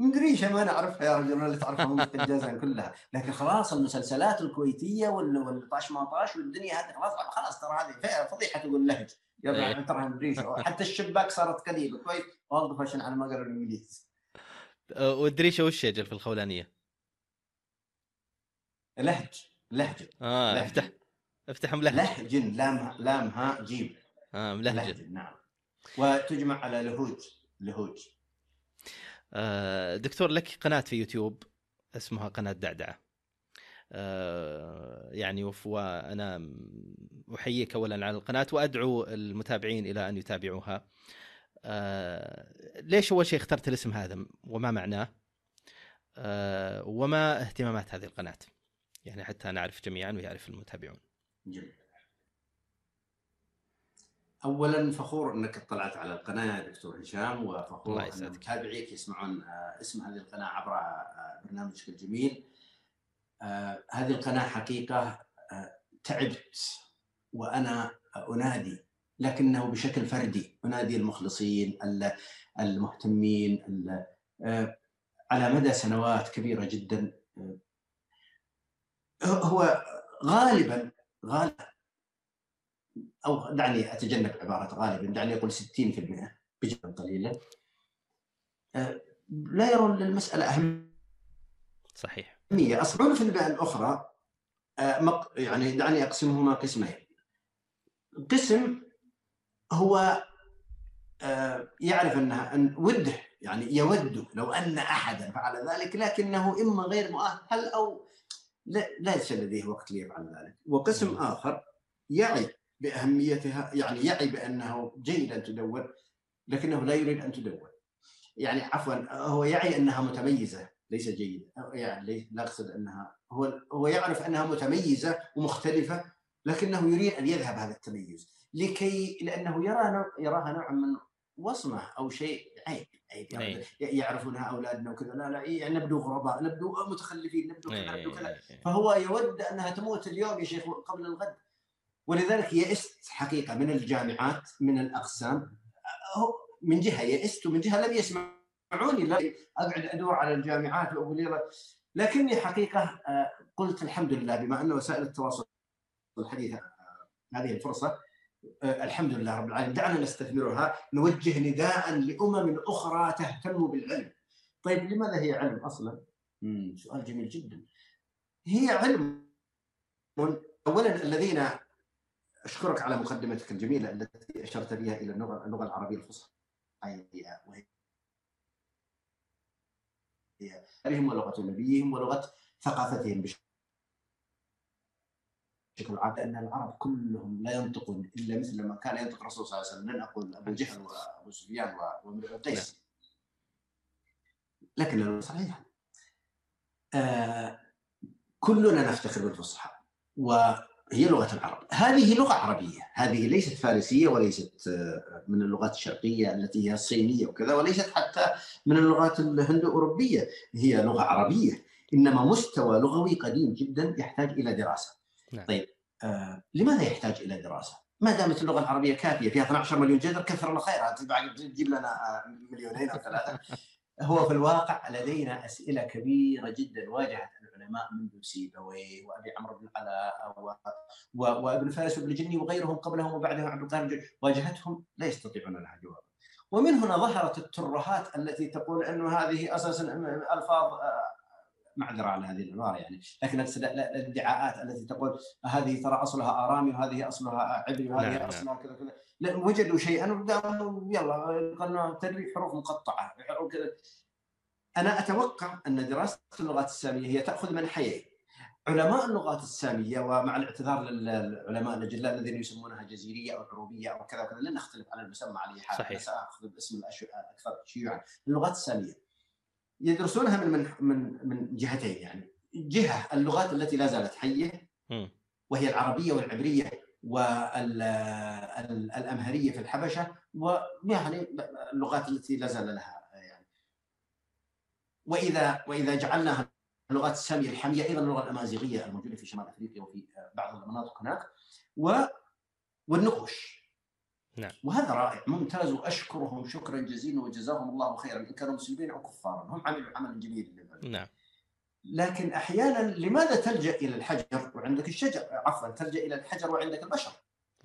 مدريشه ما نعرفها يا رجل اللي تعرفها من الجزائر كلها. لكن خلاص المسلسلات الكويتية والطاش ما طاش والدنيا هذه خلاص خلاص ترى هذه فضيحة تقول لهج يلا إيه. ترى مدريشه حتى الشباك صارت قليلة كويس. وظف عشان على ما قالوا الإنجليز. أه، والدريشه وش يجل في الخولانية؟ لهج لهج. آه لهج. افتح افتح ملهج لهج. لام لام ها جيم. آه ملهج نعم. وتجمع على لهوج لهوج. دكتور لك قناة في يوتيوب اسمها قناة دعدعة. آه، يعني وأنا أحييك اولا على القناة وأدعو المتابعين إلى أن يتابعوها. آه، ليش أول شيء اخترت الاسم هذا وما معناه؟ وما اهتمامات هذه القناة؟ يعني حتى نعرف جميعا ويعرف المتابعون. جميل. اولا فخور أنك اطلعت على القناة يا دكتور هشام وفخور أن متابعيك يسمعون آه، اسم هذه القناة عبر آه، برنامجك الجميل. آه، هذه القناة حقيقة تعبت وأنا أنادي لكنه بشكل فردي. أنادي المخلصين المهتمين على مدى سنوات كبيرة جدا. هو غالبا غالبا أو دعني أتجنب عبارة غالبا دعني أقول 60% بجدا قليلا. آه، لا يرون للمسألة أهمية. صحيح. اصبعون في البيئة الأخرى يعني دعني أقسمهما قسمين. قسم هو آه، يعرف انها أن وده يعني يود لو أن احدا فعل ذلك لكنه إما غير مؤهل أو لا ليس لديه وقت ليفعل ذلك. وقسم آخر يعي بأهميتها يعني يعي بأنه جيد أن تدون لكنه لا يريد أن تدون يعني عفوا هو يعي أنها متميزة ليس جيدة. يعني لا أقصد أنها هو هو يعرف أنها متميزة ومختلفة لكنه يريد أن يذهب هذا التميز. لكي لأنه يرى يراها نوع من وصمة أو شيء عيب عيب يعني يعرفونها أولادنا وكذا. لا لا يعني نبدو غرباء نبدو متخلفين نبدو كذا نبدو كذا. فهو يود أنها تموت اليوم يا شيخ قبل الغد. ولذلك يئست حقيقة من الجامعات من الأقسام. من جهة يئست ومن جهة لم يسمعوني لا اقعد أدور على الجامعات وأقول لكني حقيقة آه، قلت الحمد لله بما ان وسائل التواصل الحديثة آه، هذه الفرصة آه، الحمد لله رب العالمين. دعنا نستثمرها نوجه نداء لأمم أخرى تهتم بالعلم. طيب لماذا هي علم أصلا؟ سؤال جميل جدا. هي علم. اولا الذين أشكرك على مقدمتك الجميلة التي أشرت بها إلى اللغة اللغة العربية الفصحى. وهي هي ولغه نبيهم ولغة ثقافتهم بشكل عام لأن العرب كلهم لا ينطقون إلا مثل ما كان ينطق الرسول صلى الله عليه وسلم لن أقول أبو جهل وابو سفيان وامرئ القيس. لكن صحيح. آه كلنا نفتخر بالفصحى وهي لغة العرب. هذه لغة عربية. هذه ليست فارسية وليست آه، من اللغات الشرقية التي هي الصينيه وكذا وليست حتى من اللغات الهندو اوروبيه هي لغة عربية إنما مستوى لغوي قديم جدا يحتاج إلى دراسة. نعم. طيب آه لماذا يحتاج إلى دراسة؟ ما دامت اللغة العربية كافية فيها 12 مليون جذر كثر الله خيرها. تجيب لنا آه، مليونين أو ثلاثة. هو في الواقع لدينا أسئلة كبيرة جدا واجهت العلماء منذ سيبويه وأبي عمرو بن العلاء وابن فارس وابن جني وغيرهم قبلهم وبعدهم عبد القادر واجهتهم لا يستطيعون لها جوابا. ومن هنا ظهرت الترهات التي تقول إنه هذه أساسا ألفاظ آه، معذرة على هذه العباره يعني. لكن الادعاءات التي تقول هذه ترى أصلها آرامي وهذه أصلها عبري وهذه نعم أصلها كذا كذا. لا وجدوا شيئا وقاموا يلا قلنا تدري حروف مقطعة. كذا أنا أتوقع أن دراسة اللغات السامية هي تأخذ منحيين علماء اللغات السامية ومع الاعتذار للعلماء الاجلاء الذين يسمونها جزيرية أو عروبيه أو كذا وكذا لن نختلف على المسمى على حال صحيح. ساخذ باسم الاكثر شيوعا. اللغات السامية يدرسونها من من من من جهتين يعني. جهة اللغات التي لا زالت حية وهي العربية والعبرية والامهريه في الحبشة ويعني اللغات التي لا زال لها واذا وإذا جعلناها اللغات السامية الحامية أيضا اللغة الأمازيغية الموجودة في شمال أفريقيا وفي بعض المناطق هناك و والنقوش. نعم. وهذا رائع ممتاز وأشكرهم شكرا جزيلا وجزاهم الله خيرا إن كانوا مسلمين أو كفارا هم عملوا عمل جميل نعم. لكن أحيانا لماذا تلجأ إلى الحجر وعندك الشجر؟ عفوا تلجأ إلى الحجر وعندك البشر.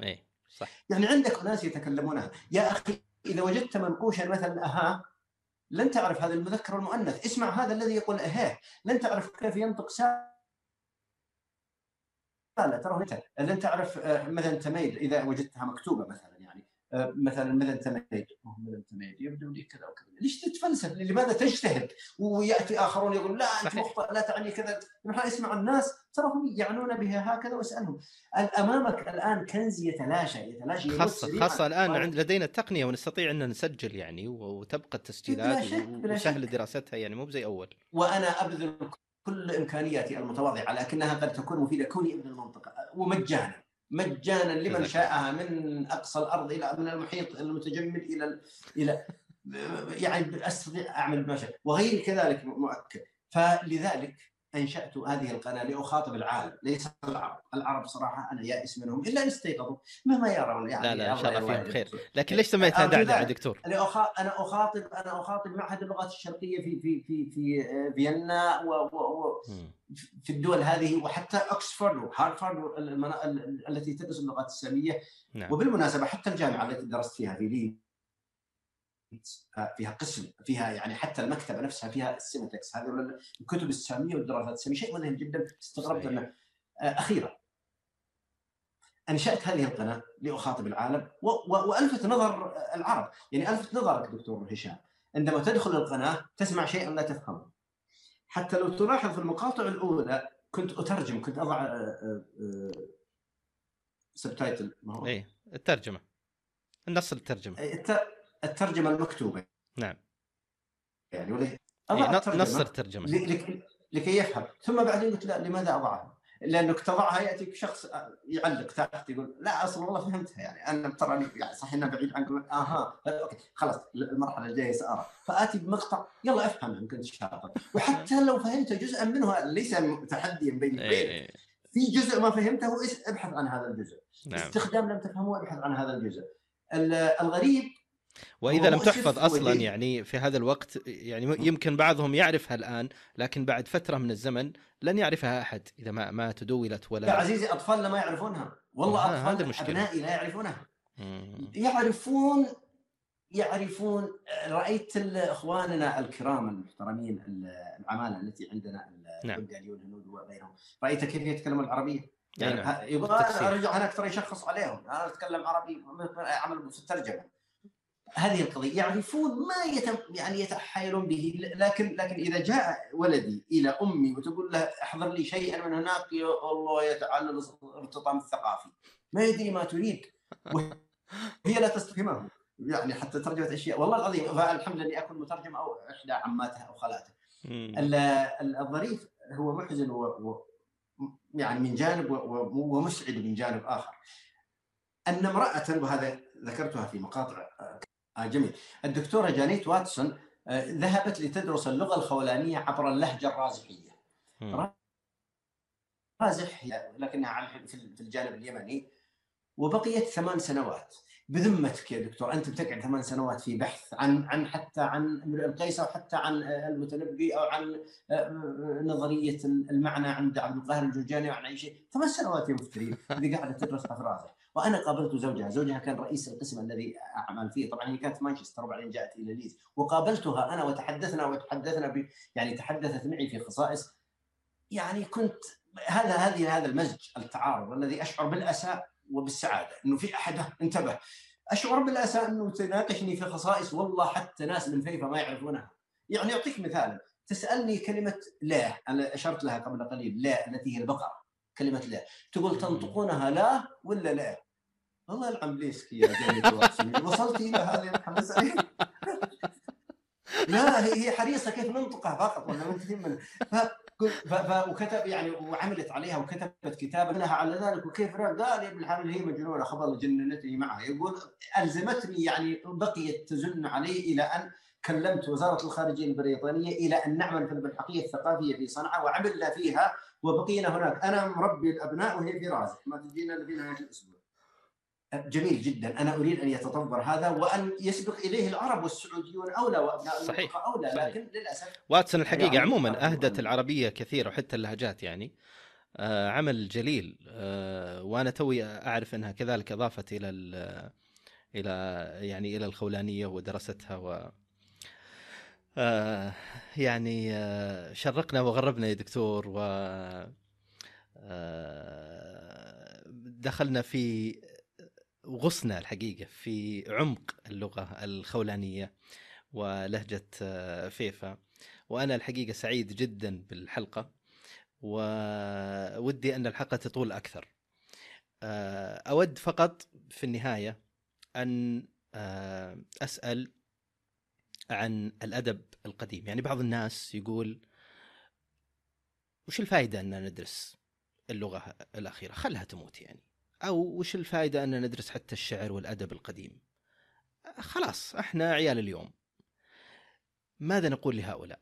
اي صح. يعني عندك ناس يتكلمونها يا أخي إذا وجدت منقوشا مثلا أها؟ لن تعرف هذا المذكر والمؤنث. اسمع هذا الذي يقول أهاه لن تعرف كيف ينطق سا لا ترى لن تعرف آه، مثلا تميل إذا وجدتها مكتوبة مثلا. مثلا مدن تميد مدن تميد يبدو لي كذا وكذا. ليش تتفلسف؟ لماذا تجتهد؟ ويأتي آخرون يقول لا أنت مخطئ لا تعني كذا. اسمع الناس ترى هم يعنون بها هكذا واسالهم أمامك الآن كنز يتلاشى يتلاشى خاصة خاصة الآن عند لدينا التقنيه ونستطيع أن نسجل يعني وتبقى التسجيلات وسهل دراستها يعني مو زي أول. وأنا أبذل كل إمكانياتي المتواضعة لكنها قد تكون مفيدة. كوني ابن المنطقة ومجانا. مجانا لمن شاءها من أقصى الأرض إلى من المحيط المتجمد إلى إلى يعني استطيع أعمل ما شاء. وغير كذلك مؤكد. فلذلك أنشأت هذه القناة لأخاطب العالم. ليس العرب، العرب صراحة أنا يائس منهم إلا أن استيقظوا. مهما يرون يعني لا لا إن شاء الله فيهم خير، لكن ليش سميتها دعدعه دكتور؟ أنا اخاطب أنا أخاطب معهد اللغات الشرقية في في في في فيينا و, و, و في الدول هذه وحتى اوكسفورد وهارفارد التي تدرس اللغات السامية. نعم. وبالمناسبة حتى الجامعة التي درست فيها في لي فيها قسم فيها يعني حتى المكتبة نفسها فيها السيمتكس هذه الكتب السامية والدراسات السامية شيء مذهل جدا. استغربت انه آه، أخيرا. أنشأت هذه القناة لأخاطب العالم وألفت نظر العرب. يعني ألفت نظرك دكتور هشام. عندما تدخل القناة تسمع شيئا لا تفهمه. حتى لو تلاحظ في المقاطع الأولى كنت أترجم كنت أضع subtitle ما هو؟ إيه الترجمة. النص الترجمة. الترجمة المكتوبة. نعم. يعني ولا إيه نص الترجمة. لكي يفهم. ثم بعدين قلت لا لماذا أضعها؟ لانك تضعها ياتيك شخص يعلق تحت يقول لا أصلا والله فهمتها يعني. أنا ترى يعني صح انها بعيد عنكم. آها okay خلاص المرحلة الجاية سأرى. فآتي بمقطع يلا افهم إن كنت شاطر وحتى لو فهمت جزءا منه ليس تحديا بيني وبينك إيه. في جزء ما فهمته ابحث عن هذا الجزء. نعم. استخدام لم تفهمه ابحث عن هذا الجزء. الغريب وإذا لم تحفظ أصلا يعني في هذا الوقت يعني يمكن بعضهم يعرفها الآن لكن بعد فترة من الزمن لن يعرفها أحد إذا ما ما تدولت ولا يا عزيزي أطفالنا ما يعرفونها. والله أطفال المشكلة. أبنائي لا يعرفونها. يعرفون يعرفون رأيت إخواننا الكرام المحترمين العمالة التي عندنا نعم. البنغاليون الهنود وغيرهم. رأيت كيف يتكلمون العربية؟ يعني نعم. يبغى أرجع هناك ترى يشخص عليهم. أنا أتكلم عربي عمل في الترجمة. هذه القضية يعرفون ما يتم يعني يتحايلون به. لكن لكن إذا جاء ولدي إلى أمي وتقول له أحضر لي شيئا من هناك يا الله يتعلل الارتطام الثقافي. ما يدري ما تريد. وهي لا تستفهمه. يعني حتى ترجمة أشياء. والله العظيم فالحمد لله أكون مترجم أو إحدى عماتها أو خالاته الظريف هو محزن و, و يعني من جانب ومسعد من جانب آخر. أن امرأة وهذا ذكرتها في مقاطع آه جميل. الدكتورة جانيت واتسون آه ذهبت لتدرس اللغة الخولانية عبر اللهجة الرازحية. رازح لكنها في الجانب اليمني. وبقيت ثمان سنوات. بذمتك يا دكتور أنت بتقعد ثمان سنوات في بحث عن عن حتى عن امرئ القيس أو حتى عن المتنبي أو عن آه، نظرية المعنى عند عبد القاهر الجرجاني أو عن أي شيء. ثمان سنوات يا مفتري. اللي قاعدة تدرسها في رازح. وأنا قابلت زوجها، زوجها كان رئيس القسم الذي أعمل فيه، طبعا هي كانت مانشستر وبعدين جاءت إلى ليز، وقابلتها أنا وتحدثنا وتحدثنا ب يعني تحدثت معي في خصائص. يعني كنت هذا هذه هذا المزج التعارض الذي أشعر بالاسى وبالسعادة إنه في احد انتبه. أشعر بالاسى إنه تناقشني في خصائص. والله حتى ناس من فيفا ما يعرفونها. يعني أعطيك مثال. تسألني كلمة لا. أنا أشرت لها قبل قليل لا التي هي البقرة. كلمة لا. تقول تنطقونها لا ولا لا؟ الله يلعن بليسكي يا وصلت إلى هذه المساله لا هي حريصة كيف ننطقها فقط ولا. ف... وكتب يعني وعملت عليها وكتبت كتابا لها على ذلك وكيف قال يا ابن الحلال هي مجنونة خبر جننتني معها. يقول ألزمتني يعني بقيت تزن علي إلى أن كلمت وزارة الخارجية البريطانية إلى أن نعمل في البلحقية الثقافية في صنعاء وعملنا فيها وبقينا هناك. أنا مربي الأبناء وهي في رازح. ما تجينا هذا الأسبوع. جميل جدا. أنا أريد أن يتطور هذا وأن يسبق إليه العرب والسعوديون أولى وأبناء صحيح. أولى صحيح. لكن للأسف واتسون الحقيقة عموما أهدت العربية كثير وحتى اللهجات يعني. آه عمل جليل. آه وأنا توي أعرف أنها كذلك أضافت إلى إلى يعني إلى الخولانية ودرستها و آه يعني آه شرقنا وغربنا يا دكتور و آه دخلنا في وغصنا الحقيقة في عمق اللغة الخولانية ولهجة آه، فيفا. وأنا الحقيقة سعيد جدا بالحلقة وودي أن الحلقة تطول أكثر. آه، أود فقط في النهاية أن آه، أسأل عن الأدب القديم. يعني بعض الناس يقول وش الفائده أن ندرس اللغة الأخيرة؟ خلها تموت يعني. أو وش الفائده أن ندرس حتى الشعر والأدب القديم؟ خلاص إحنا عيال اليوم. ماذا نقول لهؤلاء؟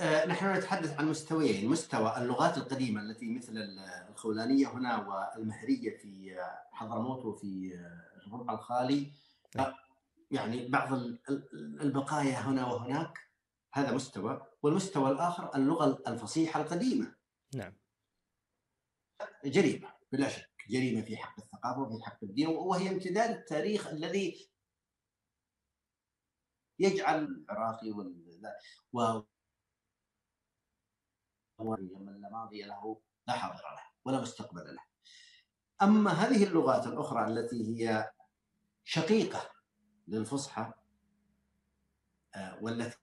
آه، نحن نتحدث عن مستويين. مستوى اللغات القديمة التي مثل الخولانية هنا والمهرية في حضرموت وفي الربع الخالي. نعم. يعني بعض البقايا هنا وهناك هذا مستوى. والمستوى الآخر اللغة الفصيحة القديمة. نعم. جريمة بلا شك. جريمة في حق الثقافة وفي حق الدين وهي امتداد التاريخ الذي يجعل العراقي و من لا ماضي له لا حاضر له ولا مستقبل له. أما هذه اللغات الأخرى التي هي شقيقة للفصحى آه، والتي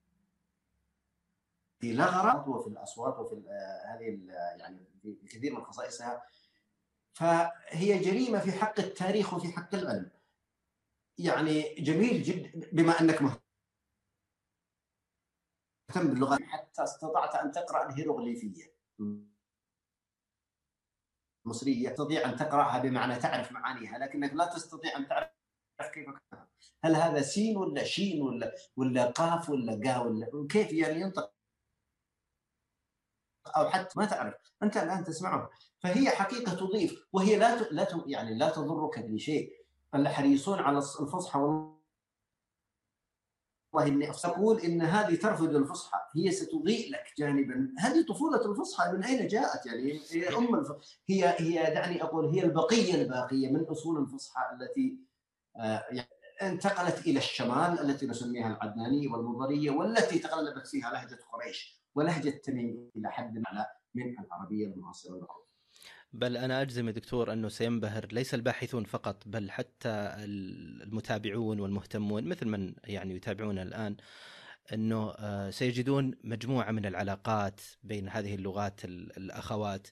لا غرض وفي الأصوات وفي آه، هذه يعني في كثير من خصائصها. فهي جريمة في حق التاريخ وفي حق العلم. يعني جميل جدا بما أنك مهتم باللغة. حتى استطعت أن تقرأ الهيروغليفية. المصرية تستطيع أن تقرأها بمعنى تعرف معانيها لكنك لا تستطيع أن تعرف كيف هل هذا سين ولا شين ولا ولا قاف ولا قا ولا كيف يعني ينطق؟ أو حتى ما تعرف أنت الآن تسمعه. فهي حقيقة تضيف وهي لا لا يعني لا تضرك بشيء. الحريصون على الفصحى والله إني أقول إن هذه ترفض الفصحى. هي ستضيء لك جانبا. هذه طفولة الفصحى من أين جاءت يعني؟ هي أم الف... هي هي دعني أقول هي البقية الباقية من أصول الفصحى التي آه، يعني انتقلت إلى الشمال التي نسميها العدنانية والمضريه والتي تغلبت فيها لهجة قريش. ولهجة تميم إلى حد اعلى من العربية المعاصرة المعروفه. بل أنا أجزم يا دكتور أنه سينبهر ليس الباحثون فقط بل حتى المتابعون والمهتمون مثل من يعني يتابعونا الآن أنه آه، سيجدون مجموعة من العلاقات بين هذه اللغات الأخوات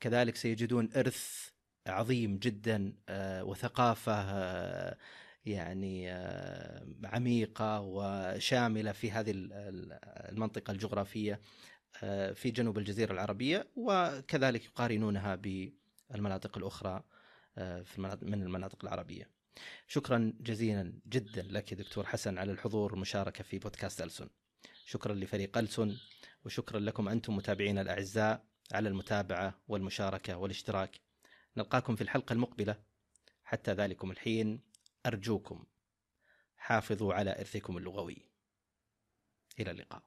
كذلك سيجدون إرث عظيم جدا آه، وثقافة آه، يعني عميقة وشاملة في هذه المنطقة الجغرافية آه، في جنوب الجزيرة العربية وكذلك يقارنونها بالمناطق الأخرى آه، في المناطق من المناطق العربية. شكرا جزيلا جدا لك دكتور حسن على الحضور والمشاركة في بودكاست ألسن. شكرا لفريق ألسن وشكرا لكم أنتم متابعينا الأعزاء على المتابعة والمشاركة والاشتراك. نلقاكم في الحلقة المقبلة. حتى ذلكم الحين. أرجوكم حافظوا على إرثكم اللغوي. إلى اللقاء.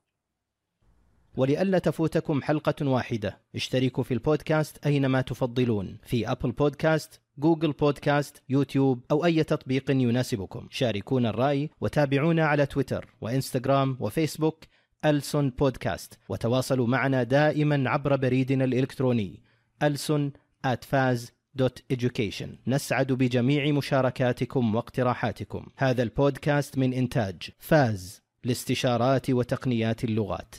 ولئلا تفوتكم حلقة واحدة اشتركوا في البودكاست أينما تفضلون في Apple Podcast Google Podcast YouTube أو أي تطبيق يناسبكم. شاركونا الرأي وتابعونا على تويتر وإنستغرام وفيسبوك ألسن بودكاست. وتواصلوا معنا دائما عبر بريدنا الإلكتروني فاز dot education. نسعد بجميع مشاركاتكم واقتراحاتكم. هذا البودكاست من إنتاج فاز لاستشارات وتقنيات اللغات.